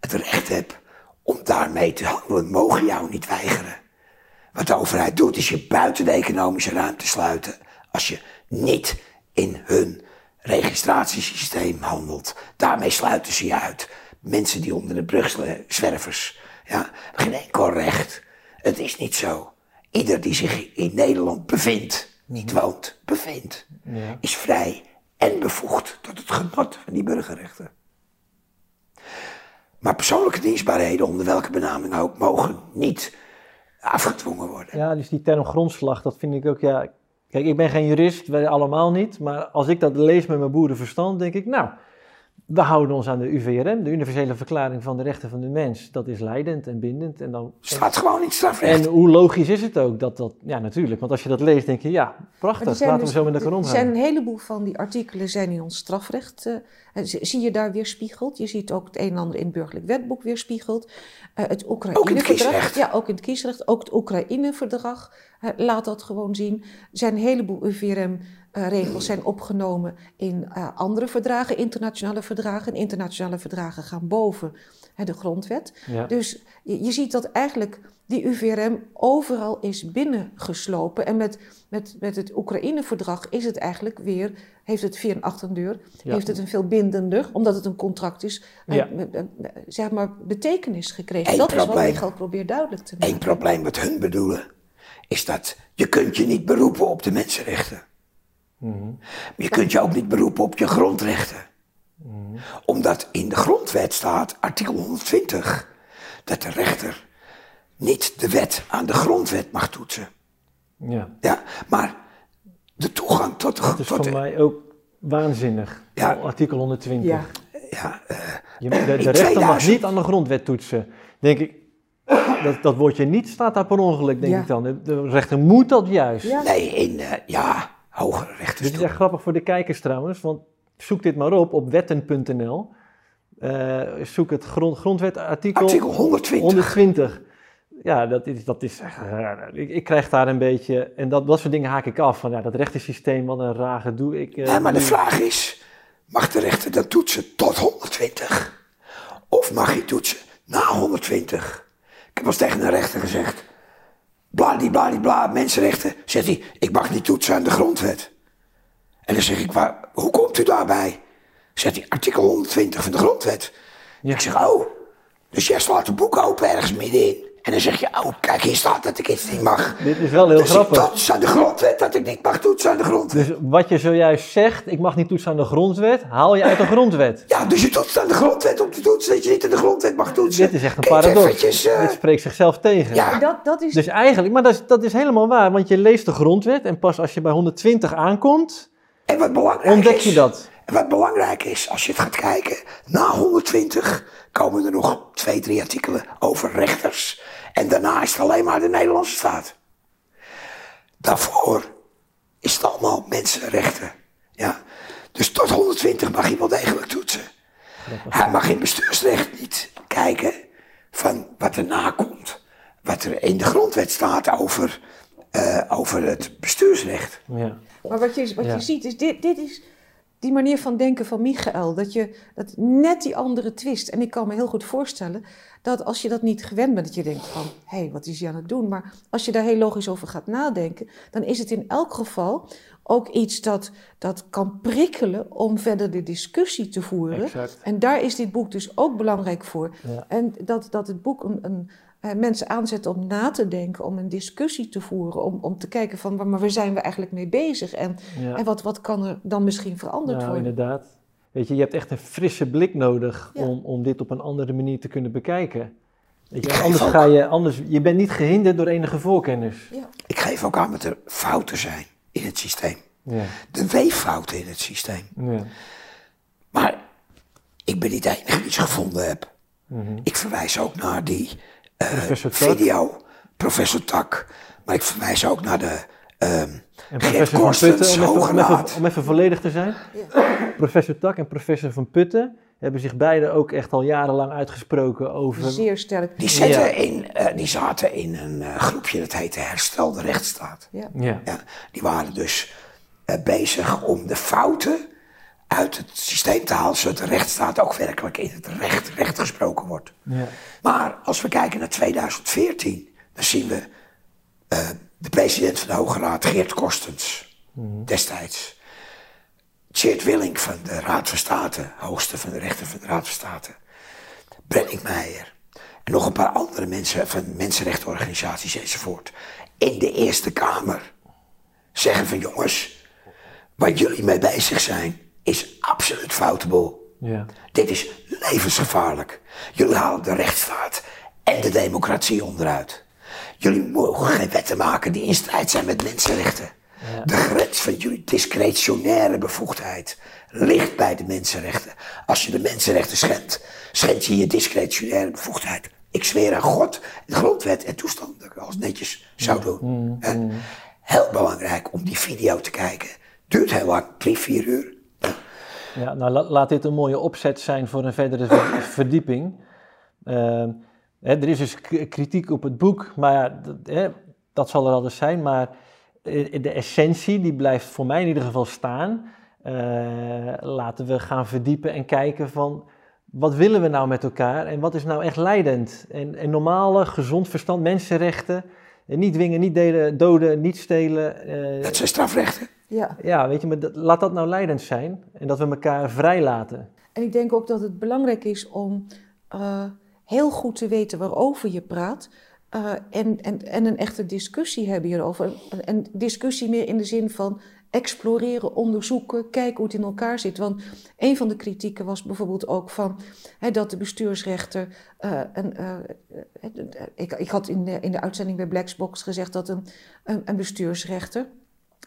het recht hebt om daarmee te handelen. Mogen jou niet weigeren. Wat de overheid doet, is je buiten de economische ruimte sluiten. Als je niet in hun registratiesysteem handelt. Daarmee sluiten ze je uit. Mensen die onder de brug zwervers. Ja, geen enkel recht. Het is niet zo. Ieder die zich in Nederland bevindt, niet woont, bevindt, ja. is vrij en bevoegd tot het genot van die burgerrechten. Maar persoonlijke dienstbaarheden, onder welke benaming ook, mogen niet afgedwongen worden. Ja, dus die term grondslag, dat vind ik ook, ja, Kijk, ik ben geen jurist, wij allemaal niet. Maar als ik dat lees met mijn boerenverstand, denk ik, nou, we houden ons aan de UVRM, de Universele Verklaring van de Rechten van de Mens. Dat is leidend en bindend. En dan, Staat gewoon in strafrecht. En hoe logisch is het ook dat dat, ja natuurlijk, want als je dat leest denk je, ja, prachtig, laten we dus zo met elkaar omgaan. Er zijn een heleboel van die artikelen zijn in ons strafrecht, uh, zie je daar weerspiegeld. Je ziet ook het een en ander in het burgerlijk wetboek weerspiegeld. Uh, het Oekraïne-verdrag. Ja, ook in het kiesrecht. Ook het Oekraïne-verdrag laat dat gewoon zien. Er zijn een heleboel UVRM uh, regels zijn opgenomen in uh, andere verdragen, internationale verdragen. En internationale verdragen gaan boven hè, de grondwet. Ja. Dus je, ziet dat eigenlijk die UVRM overal is binnengeslopen. En met, met, met het Oekraïne-verdrag is het eigenlijk weer, heeft het via een achterdeur, ja. heeft het een veel bindender, omdat het een contract is, ja. uh, zeg maar betekenis gekregen. Eén dat probleem, is wat Michael probeert duidelijk te maken. Eén probleem wat hun bedoelen, is dat je kunt je niet beroepen op de mensenrechten. Mm Je kunt je ook niet beroepen op je grondrechten. Mm Omdat in de grondwet staat, artikel 120, dat de rechter niet de wet aan de grondwet mag toetsen. Ja, Ja, maar de toegang tot, dat is tot voor de, mij ook waanzinnig. Ja. Artikel 120. Ja. ja, eh, Je, de, rechter mag 2000. niet aan de grondwet toetsen. Denk ik, dat, dat woordje niet staat daar per ongeluk, denk Ja. ik dan. De, de rechter moet dat juist. Ja. nee, in, eh, ja, hogere Dit rechters. is echt grappig voor de kijkers trouwens, want zoek dit maar op op wetten.nl. Eh, zoek het grond, grondwetartikel Artikel 120. 120. Ja, dat is, dat is echt, eh, ik, ik krijg daar een beetje, en dat, dat soort dingen haak ik af. Van ja, dat rechtersysteem, wat een raar gedoe. Ik, eh, Ja, maar de doe- vraag is, mag de rechter dat toetsen tot 120? Of mag je toetsen na 120? Heb eens tegen een rechter gezegd, bladibladibla, mensenrechten. Zegt hij, ik mag niet toetsen aan de grondwet. En dan zeg ik, waar, hoe komt u daarbij? Zegt hij, artikel 120 van de grondwet. Ja. Ik zeg, oh, dus jij slaat een boek open ergens middenin. En dan zeg je, oh, kijk, hier staat dat ik iets niet mag. Dit is wel heel dus grappig. ik toets aan de grondwet dat ik niet mag toetsen aan de grondwet. Dus wat je zojuist zegt, ik mag niet toetsen aan de grondwet, haal je uit de grondwet. Ja, dus je toetst aan de grondwet om te toetsen dat je niet aan de grondwet mag toetsen. Dit is echt een Kijk, paradox. eventjes, eh, Dit spreekt zichzelf tegen. ja, Dat, dat is... Dus eigenlijk, maar dat is, dat is helemaal waar, want je leest de grondwet en pas als je bij 120 aankomt, en wat belangrijk ontdek is, je dat. En wat belangrijk is, als je het gaat kijken, na 120 komen er nog twee, drie artikelen over rechters. En daarna is het alleen maar de Nederlandse staat. Daarvoor is het allemaal mensenrechten. Ja. Dus tot 120 mag wel degelijk toetsen. Hij mag in bestuursrecht niet kijken van wat erna komt. Wat er in de grondwet staat over, eh, over het bestuursrecht. Ja. Maar wat je, wat Ja. je ziet is, dit, dit is die manier van denken van Michael. Dat je dat net die andere twist. En ik kan me heel goed voorstellen dat als je dat niet gewend bent, dat je denkt van, hé, hey, wat is hij aan het doen? Maar als je daar heel logisch over gaat nadenken, dan is het in elk geval ook iets dat, dat kan prikkelen om verder de discussie te voeren. Exact. En daar is dit boek dus ook belangrijk voor. Ja. En dat, dat het boek een, een, mensen aanzet om na te denken, om een discussie te voeren, om, om te kijken van waar, maar waar zijn we eigenlijk mee bezig en, Ja. en wat, wat kan er dan misschien veranderd Nou, worden. inderdaad. Weet je, je hebt echt een frisse blik nodig Ja. om, om dit op een andere manier te kunnen bekijken. Weet je, anders ook- ga je, anders, je bent niet gehinderd door enige voorkennis. Ja. Ik geef ook aan dat er fouten zijn in het systeem. Ja, De weeffouten in het systeem. ja. Maar ik ben niet de enige die ze gevonden heb. Mhm. Ik verwijs ook naar die Professor Tak. video, professor Tak. Maar ik verwijs ook naar de ehm En professor van Putten, om even, om, even, Raad. om even volledig te zijn. Professor Tak en professor van Putten hebben zich beide ook echt al jarenlang uitgesproken over... Zeer sterk. Die, zetten Ja. in, eh, die zaten in een eh, groepje dat heette Herstel de Rechtsstaat. Ja. Ja, Ja, die waren dus eh, bezig om de fouten uit het systeem te halen, zodat de rechtsstaat ook werkelijk in het recht, recht gesproken wordt. ja. Maar als we kijken naar 2014, dan zien we eh, de president van de Hoge Raad, Geert Korstens, destijds. Tjeerd Willink van de Raad van State, hoogste van de rechter van de Raad van State. Brenning Meijer. En nog een paar andere mensen van mensenrechtenorganisaties enzovoort. In de Eerste Kamer zeggen van jongens, waar jullie mee bezig zijn, is absoluut foutable. ja. Dit is levensgevaarlijk. Jullie halen de rechtsstaat en de democratie onderuit. Jullie mogen geen wetten maken die in strijd zijn met mensenrechten. De grens van jullie discretionaire bevoegdheid ligt bij de mensenrechten. Als je de mensenrechten schendt, schend je je discretionaire bevoegdheid. Ik zweer aan God, de grondwet en toestanden dat ik alles netjes zou doen. Hè? Heel belangrijk om die video te kijken. Duurt heel lang, drie, vier uur. Ja, nou la- laat dit een mooie opzet zijn voor een verdere ver- verdieping. Ehm, hè, er is dus kritiek op het boek, maar ja, dat, hè, dat zal er altijd zijn. Maar eh, de essentie, die blijft voor mij in ieder geval staan. Eh, laten we gaan verdiepen en kijken van... Wat willen we nou met elkaar en wat is nou echt leidend? En, en normale, gezond verstand, mensenrechten. En niet dwingen, niet delen, doden, niet stelen. eh, Dat zijn strafrechten. Ja. ja, weet je, maar dat- laat dat nou leidend zijn. En dat we elkaar vrij laten. En ik denk ook dat het belangrijk is om eh, heel goed te weten waarover je praat. uh, en, en, en een echte discussie hebben hierover. Een discussie meer in de zin van exploreren, onderzoeken, kijken hoe het in elkaar zit. Want een van de kritieken was bijvoorbeeld ook van hè, dat de bestuursrechter. Uh, een, uh, ik, ik had in de, in de uitzending bij Blacksbox gezegd dat een, een, een bestuursrechter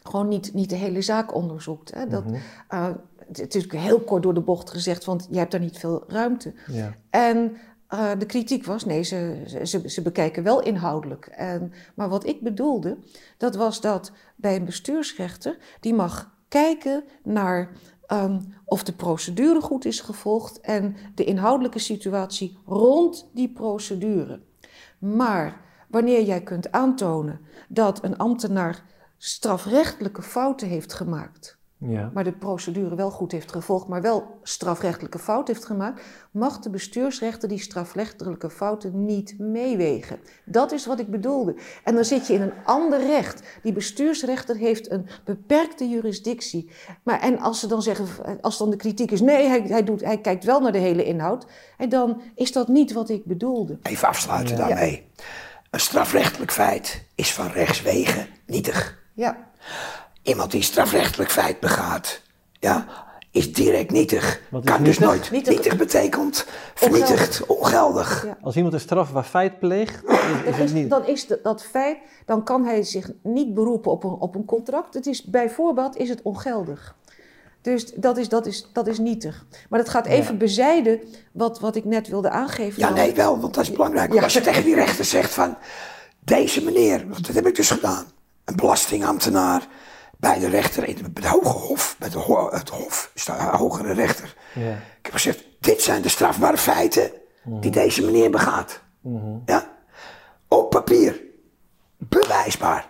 gewoon niet, niet de hele zaak onderzoekt. Hè. Dat, mm -hmm. het is heel kort door de bocht gezegd, want je hebt daar niet veel ruimte. Ja. En uh, de kritiek was, nee, ze, ze, ze bekijken wel inhoudelijk. En, maar wat ik bedoelde, dat was dat bij een bestuursrechter, die mag kijken naar um, of de procedure goed is gevolgd en de inhoudelijke situatie rond die procedure. Maar wanneer jij kunt aantonen dat een ambtenaar strafrechtelijke fouten heeft gemaakt, ja. maar de procedure wel goed heeft gevolgd, maar wel strafrechtelijke fout heeft gemaakt, mag de bestuursrechter die strafrechtelijke fouten niet meewegen. Dat is wat ik bedoelde. En dan zit je in een ander recht. Die bestuursrechter heeft een beperkte jurisdictie. Maar, en als ze dan zeggen, als dan de kritiek is, nee, hij, hij, doet, hij kijkt wel naar de hele inhoud, en dan is dat niet wat ik bedoelde. Even afsluiten ja. daarmee. Een strafrechtelijk feit is van rechtswegen nietig. Ja. Iemand die strafrechtelijk feit begaat, ja, is direct nietig. kan dus nooit. Nietig, nietig betekent vernietigd, ongeldig. Ja. Als iemand een strafbaar feit pleegt, is, is het niet. Dan is dat feit, dan kan hij zich niet beroepen op een, op een contract. Het is, bijvoorbeeld is het ongeldig. Dus dat is, dat is, dat is nietig. Maar dat gaat even ja. bezijden wat, wat ik net wilde aangeven. Ja, nee, wel, want dat is belangrijk. Ja. Als je tegen die rechter zegt van... deze meneer, want dat heb ik dus gedaan... een belastingambtenaar bij de rechter in het Hoge Hof, met het Hof, is de hogere rechter. Ja. Ik heb gezegd, dit zijn de strafbare feiten die mhm. deze meneer begaat. Mm Ja? Op papier. Bewijsbaar.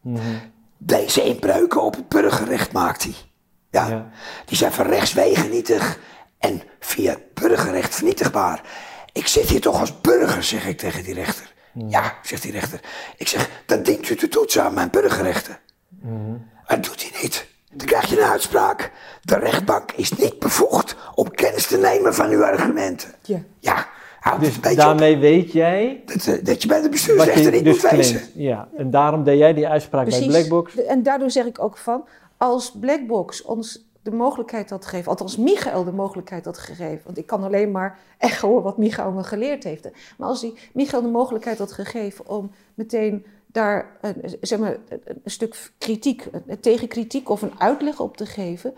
Mhm. Deze inbreuken op het burgerrecht maakt hij. Ja? ja? Die zijn van rechtswegen nietig en via burgerrecht vernietigbaar. Ik zit hier toch als burger, zeg ik tegen die rechter. Mhm. Ja, zegt die rechter. Ik zeg, dan dient u te toetsen aan mijn burgerrechten. Dat doet hij niet. Dan krijg je een uitspraak. De rechtbank is niet bevoegd om kennis te nemen van uw argumenten. Ja. Ja. dus daarmee weet jij... Dat, eh, dat, je bij de bestuursrechter niet dus moet wezen. Ja, en daarom deed jij die uitspraak bij Blackbox. En daardoor zeg ik ook van, als Blackbox ons de mogelijkheid had gegeven, althans Michael de mogelijkheid had gegeven, want ik kan alleen maar echoen wat Michael me geleerd heeft. Maar als hij Michael de mogelijkheid had gegeven om meteen daar zeg maar, een stuk kritiek, een tegenkritiek of een uitleg op te geven,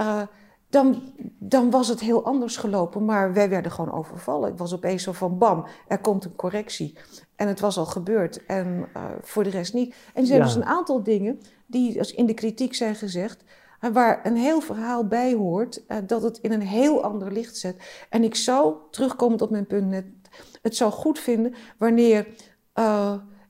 uh, dan, dan was het heel anders gelopen. Maar wij werden gewoon overvallen. Ik was opeens zo van bam, er komt een correctie. En het was al gebeurd en uh, voor de rest niet. En er zijn ja. dus een aantal dingen die dus in de kritiek zijn gezegd, waar een heel verhaal bij hoort, dat het in een heel ander licht zet. En ik zou, terugkomend op mijn punt net, het zou goed vinden wanneer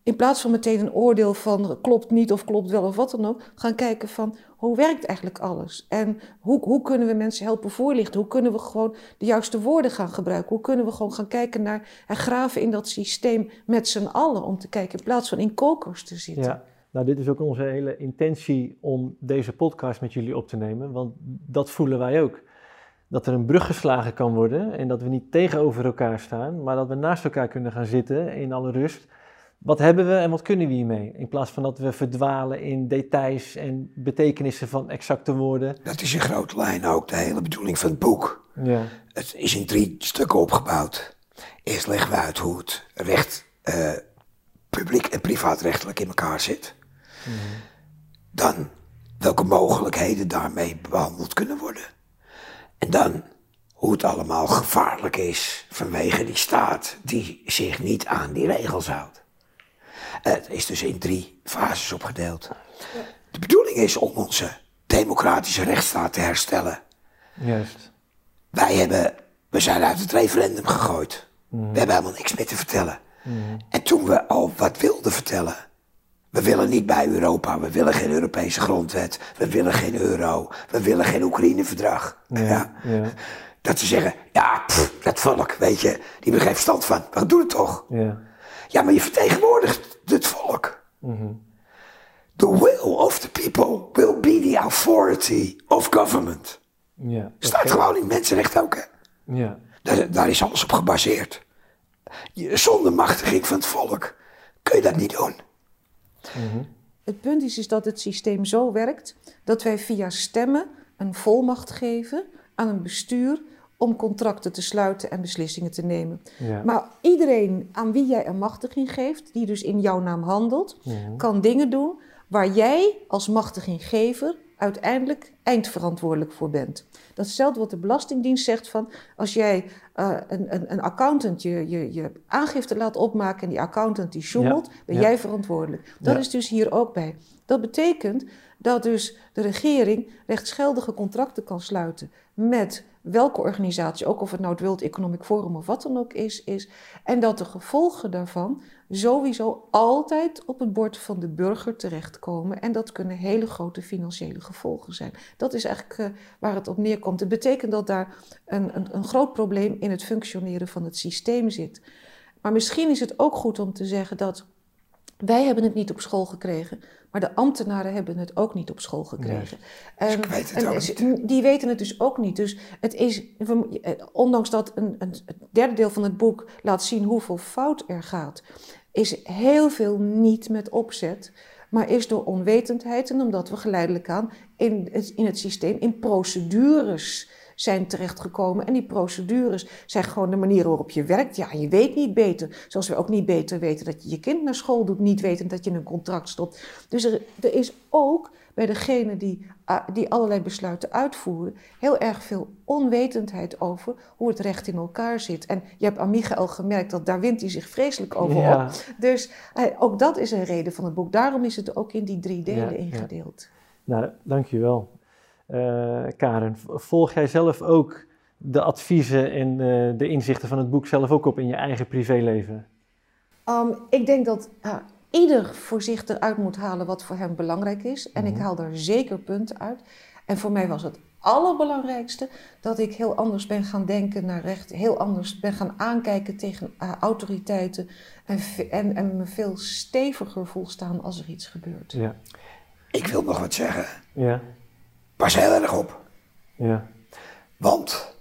in plaats van meteen een oordeel van klopt niet of klopt wel of wat dan ook, gaan kijken van hoe werkt eigenlijk alles? En hoe, hoe kunnen we mensen helpen voorlichten? Hoe kunnen we gewoon de juiste woorden gaan gebruiken? Hoe kunnen we gewoon gaan kijken naar en graven in dat systeem met z'n allen om te kijken in plaats van in kokers te zitten? Ja. Nou, dit is ook onze hele intentie om deze podcast met jullie op te nemen, want dat voelen wij ook. Dat er een brug geslagen kan worden en dat we niet tegenover elkaar staan, maar dat we naast elkaar kunnen gaan zitten in alle rust wat hebben we en wat kunnen we hiermee? In plaats van dat we verdwalen in details en betekenissen van exacte woorden. Dat is in grote lijnen ook de hele bedoeling van het boek. Ja. Het is in drie stukken opgebouwd. Eerst leggen we uit hoe het recht, uh, publiek en privaatrechtelijk in elkaar zit. Dan welke mogelijkheden daarmee behandeld kunnen worden. En dan hoe het allemaal gevaarlijk is vanwege die staat die zich niet aan die regels houdt. Het is dus in drie fases opgedeeld. De bedoeling is om onze democratische rechtsstaat te herstellen. Juist. Wij hebben, we zijn uit het referendum gegooid. Mhm. We hebben helemaal niks meer te vertellen. Mhm. En toen we al wat wilden vertellen. We willen niet bij Europa, we willen geen Europese grondwet, we willen geen euro, we willen geen Oekraïne-verdrag. Ja, ja. Dat ze zeggen, ja, pff, dat volk, weet je, die begrijpt stand van, wat doe het toch? Ja. ja, maar je vertegenwoordigt het volk. Mm The will of the people will be the authority of government. Ja, Staat gewoon in mensenrecht ook, hè? Ja. Daar, daar, is alles op gebaseerd. Zonder machtiging van het volk kun je dat niet doen. Mhm. Het punt is, is dat het systeem zo werkt dat wij via stemmen een volmacht geven aan een bestuur om contracten te sluiten en beslissingen te nemen. Ja. Maar iedereen aan wie jij een machtiging geeft, die dus in jouw naam handelt, Mhm. kan dingen doen waar jij als machtiginggever uiteindelijk eindverantwoordelijk voor bent. Dat is hetzelfde wat de Belastingdienst zegt van als jij eh, een, een, een accountant je, je, je aangifte laat opmaken en die accountant die sjoemelt, ben ja. jij verantwoordelijk. Dat Ja. is dus hier ook bij. Dat betekent dat dus de regering rechtsgeldige contracten kan sluiten met welke organisatie, ook of het nou het World Economic Forum of wat dan ook is, is. En dat de gevolgen daarvan sowieso altijd op het bord van de burger terechtkomen. En dat kunnen hele grote financiële gevolgen zijn. Dat is eigenlijk eh, waar het op neerkomt. Het betekent dat daar een, een, een groot probleem in het functioneren van het systeem zit. Maar misschien is het ook goed om te zeggen dat wij hebben het niet op school gekregen, maar de ambtenaren hebben het ook niet op school gekregen. En, het en Die weten het dus ook niet. Dus het is, eh, ondanks dat een, een, het derde deel van het boek laat zien hoeveel fout er gaat, is heel veel niet met opzet, maar is door onwetendheid en omdat we geleidelijk aan in in het systeem, in procedures zijn terechtgekomen. En die procedures zijn gewoon de manier waarop je werkt. Ja, je weet niet beter. Zoals we ook niet beter weten dat je je kind naar school doet, niet weten dat je een contract stopt. Dus er, er is ook bij degene die, ah, die allerlei besluiten uitvoeren, heel erg veel onwetendheid over hoe het recht in elkaar zit. En je hebt aan Michael gemerkt dat daar wint hij zich vreselijk over Ja. op. Dus eh, ook dat is een reden van het boek. Daarom is het ook in die drie delen Ja, ja. ingedeeld. Nou, dankjewel. Eh Karen, volg jij zelf ook de adviezen en eh, de inzichten van het boek zelf ook op in je eigen privéleven? Um, ik denk dat uh, ieder voor zich eruit moet halen wat voor hem belangrijk is. En ik Mhm. haal daar zeker punten uit. En voor mij was het allerbelangrijkste dat ik heel anders ben gaan denken naar recht. Heel anders ben gaan aankijken tegen uh, autoriteiten. En, en me veel steviger voel staan als er iets gebeurt. Ja, Ik wil nog wat zeggen. ja, Pas heel erg op. ja, Want,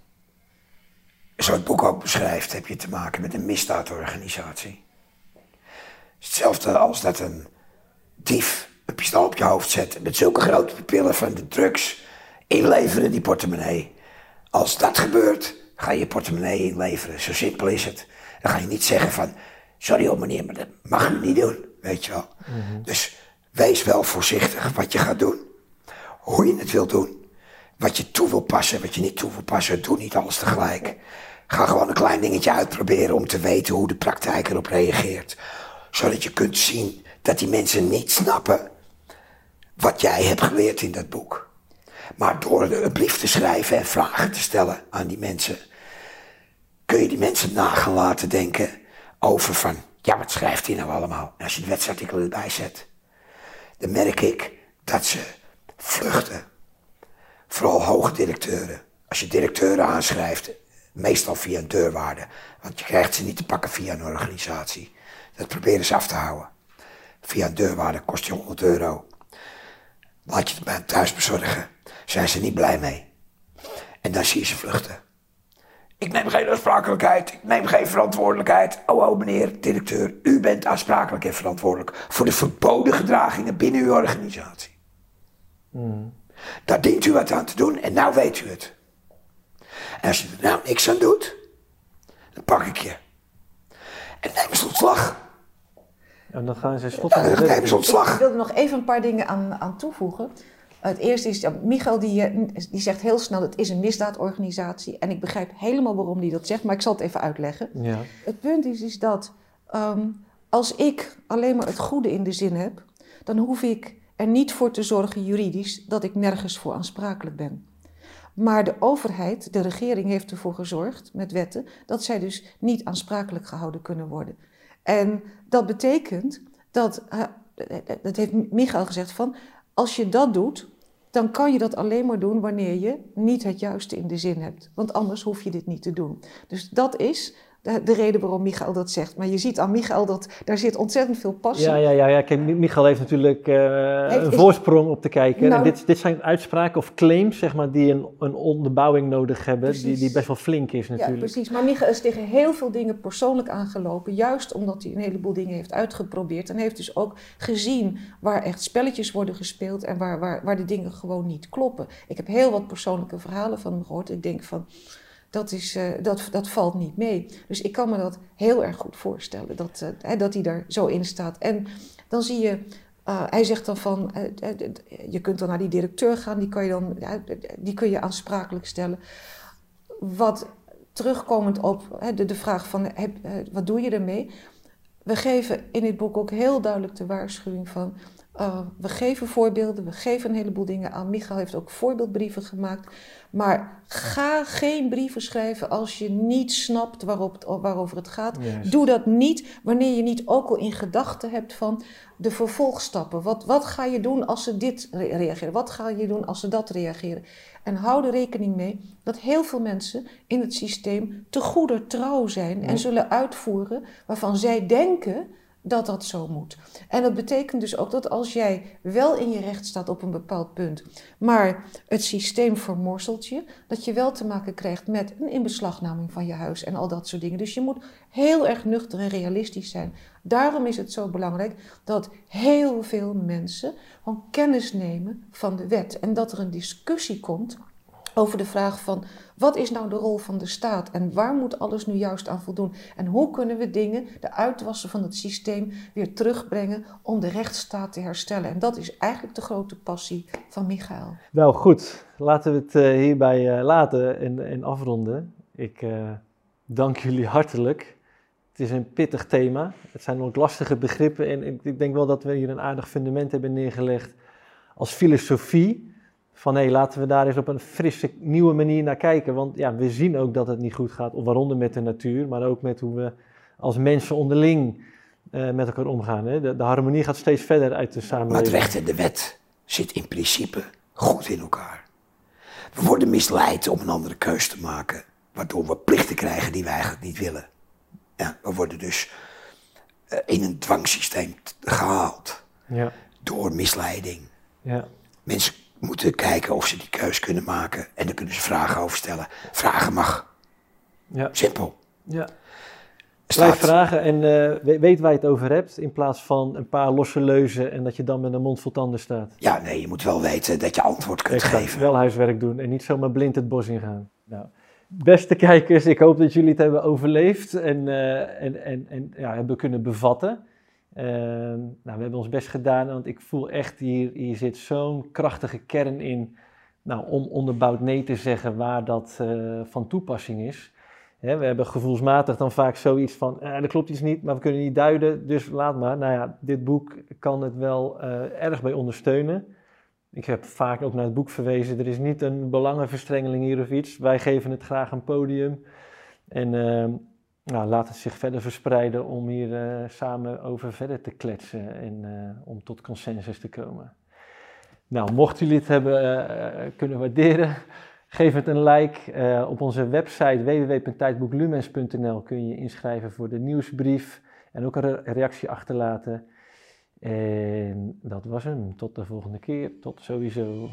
zoals het boek ook beschrijft, heb je te maken met een misdaadorganisatie. Hetzelfde als dat een dief een pistool op je hoofd zet met zulke grote pupillen van de drugs inleveren in die portemonnee. Als dat gebeurt, ga je je portemonnee inleveren. Zo simpel is het. Dan ga je niet zeggen van, sorry hoor meneer, maar dat mag u niet doen, weet je wel. Dus wees wel voorzichtig wat je gaat doen. Hoe je het wil doen. Wat je toe wil passen, wat je niet toe wil passen. Doe niet alles tegelijk. Ga gewoon een klein dingetje uitproberen om te weten hoe de praktijk erop reageert. Zodat je kunt zien dat die mensen niet snappen wat jij hebt geleerd in dat boek. Maar door een brief te schrijven en vragen te stellen aan die mensen, kun je die mensen na gaan laten denken over van, ja, wat schrijft hij nou allemaal? En als je de wetsartikelen erbij zet, dan merk ik dat ze vluchten. Vooral hoge directeuren. Als je directeuren aanschrijft, meestal via een deurwaarde, want je krijgt ze niet te pakken via een organisatie. Dat proberen ze af te houden. Via een deurwaarde kost je 100 euro. Laat je het bij thuis bezorgen. Zijn ze niet blij mee. En dan zie je ze vluchten. Ik neem geen aansprakelijkheid. Ik neem geen verantwoordelijkheid. Oh, oh, meneer directeur. U bent aansprakelijk en verantwoordelijk voor de verboden gedragingen binnen uw organisatie. Daar dient u wat aan te doen en nou weet u het. En als je er nou niks aan doet, dan pak ik je. En neem eens ontslag. En dan gaan ze stoppen Dan neem eens het Ik ontslag. wilde nog even een paar dingen aan, aan toevoegen. Het eerste is, ja, Michael die, eh, die zegt heel snel, het is een misdaadorganisatie. En ik begrijp helemaal waarom hij dat zegt, maar ik zal het even uitleggen. Ja, Het punt is, is dat ehm, als ik alleen maar het goede in de zin heb, dan hoef ik er niet voor te zorgen juridisch dat ik nergens voor aansprakelijk ben. Maar de overheid, de regering, heeft ervoor gezorgd met wetten dat zij dus niet aansprakelijk gehouden kunnen worden. En dat betekent dat, eh, dat heeft Michael gezegd van, als je dat doet, dan kan je dat alleen maar doen wanneer je niet het juiste in de zin hebt. Want anders hoef je dit niet te doen. Dus dat is de, de, reden waarom Michael dat zegt. Maar je ziet aan Michael dat daar zit ontzettend veel passie. Ja, ja, ja. ja. Kijk, Michael heeft natuurlijk uh, een voorsprong op te kijken. Nou, en dit, dit zijn uitspraken of claims, zeg maar, die een, een onderbouwing nodig hebben, die, die best wel flink is natuurlijk. Ja, precies. Maar Michael is tegen heel veel dingen persoonlijk aangelopen, juist omdat hij een heleboel dingen heeft uitgeprobeerd. En heeft dus ook gezien waar echt spelletjes worden gespeeld en waar, waar, waar de dingen gewoon niet kloppen. Ik heb heel wat persoonlijke verhalen van hem gehoord. Ik denk van dat, is, uh, dat, dat valt niet mee. Dus ik kan me dat heel erg goed voorstellen, dat, uh, dat hij daar zo in staat. En dan zie je, uh, hij zegt dan van, je kunt dan naar die directeur gaan, die, kan je dan, die kun je aansprakelijk stellen. Wat terugkomend op de, de vraag van, heb, wat doe je ermee? We geven in dit boek ook heel duidelijk de waarschuwing van, we geven voorbeelden, we geven een heleboel dingen aan. Michael heeft ook voorbeeldbrieven gemaakt. Maar ga geen brieven schrijven als je niet snapt waarop waarover het gaat. Doe dat niet wanneer je niet ook al in gedachten hebt van de vervolgstappen. Wat, wat ga je doen als ze dit reageren? Wat ga je doen als ze dat reageren? En hou er rekening mee dat heel veel mensen in het systeem te goeder trouw zijn en zullen uitvoeren waarvan zij denken dat dat zo moet. En dat betekent dus ook dat als jij wel in je recht staat op een bepaald punt, maar het systeem vermorselt je, dat je wel te maken krijgt met een inbeslagnaming van je huis en al dat soort dingen. Dus je moet heel erg nuchter en realistisch zijn. Daarom is het zo belangrijk dat heel veel mensen gewoon kennis nemen van de wet en dat er een discussie komt over de vraag van wat is nou de rol van de staat en waar moet alles nu juist aan voldoen? En hoe kunnen we dingen, de uitwassen van het systeem, weer terugbrengen om de rechtsstaat te herstellen? En dat is eigenlijk de grote passie van Michael. Nou goed, laten we het uh, hierbij uh, laten en, en, afronden. Ik uh, dank jullie hartelijk. Het is een pittig thema. Het zijn ook lastige begrippen en ik denk wel dat we hier een aardig fundament hebben neergelegd als filosofie van hé, laten we daar eens op een frisse, nieuwe manier naar kijken. Want ja, we zien ook dat het niet goed gaat, waaronder met de natuur, maar ook met hoe we als mensen onderling uh, met elkaar omgaan. Hè. De, de, harmonie gaat steeds verder uit de samenleving. Maar het recht en de wet zit in principe goed in elkaar. We worden misleid om een andere keus te maken, waardoor we plichten krijgen die we eigenlijk niet willen. Ja, we worden dus uh, in een dwangsysteem gehaald ja. door misleiding. Ja. Mensen moeten kijken of ze die keus kunnen maken. En dan kunnen ze vragen over stellen. Vragen mag. Ja. Simpel. Ja. Blijf vragen en uh, weet waar je het over hebt, in plaats van een paar losse leuzen en dat je dan met een mond vol tanden staat. Ja, nee, je moet wel weten dat je antwoord kunt geven. Wel huiswerk doen en niet zomaar blind het bos ingaan. Nou, beste kijkers, ik hoop dat jullie het hebben overleefd en, uh, en, en, en ja, hebben kunnen bevatten. Uh, nou, we hebben ons best gedaan, want ik voel echt hier, hier zit zo'n krachtige kern in. Nou, om onderbouwd nee te zeggen waar dat uh, van toepassing is. Hè, we hebben gevoelsmatig dan vaak zoiets van, eh, klopt iets niet, maar we kunnen niet duiden, dus laat maar. Nou ja, dit boek kan het wel uh, erg bij ondersteunen. Ik heb vaak ook naar het boek verwezen, er is niet een belangenverstrengeling hier of iets. Wij geven het graag een podium. En ehm, nou, laat het zich verder verspreiden om hier uh, samen over verder te kletsen en uh, om tot consensus te komen. Nou, mochten jullie het hebben uh, kunnen waarderen, geef het een like. op onze website www.tijdboeklumens.nl kun je inschrijven voor de nieuwsbrief en ook een reactie achterlaten. En dat was hem. Tot de volgende keer. Tot sowieso.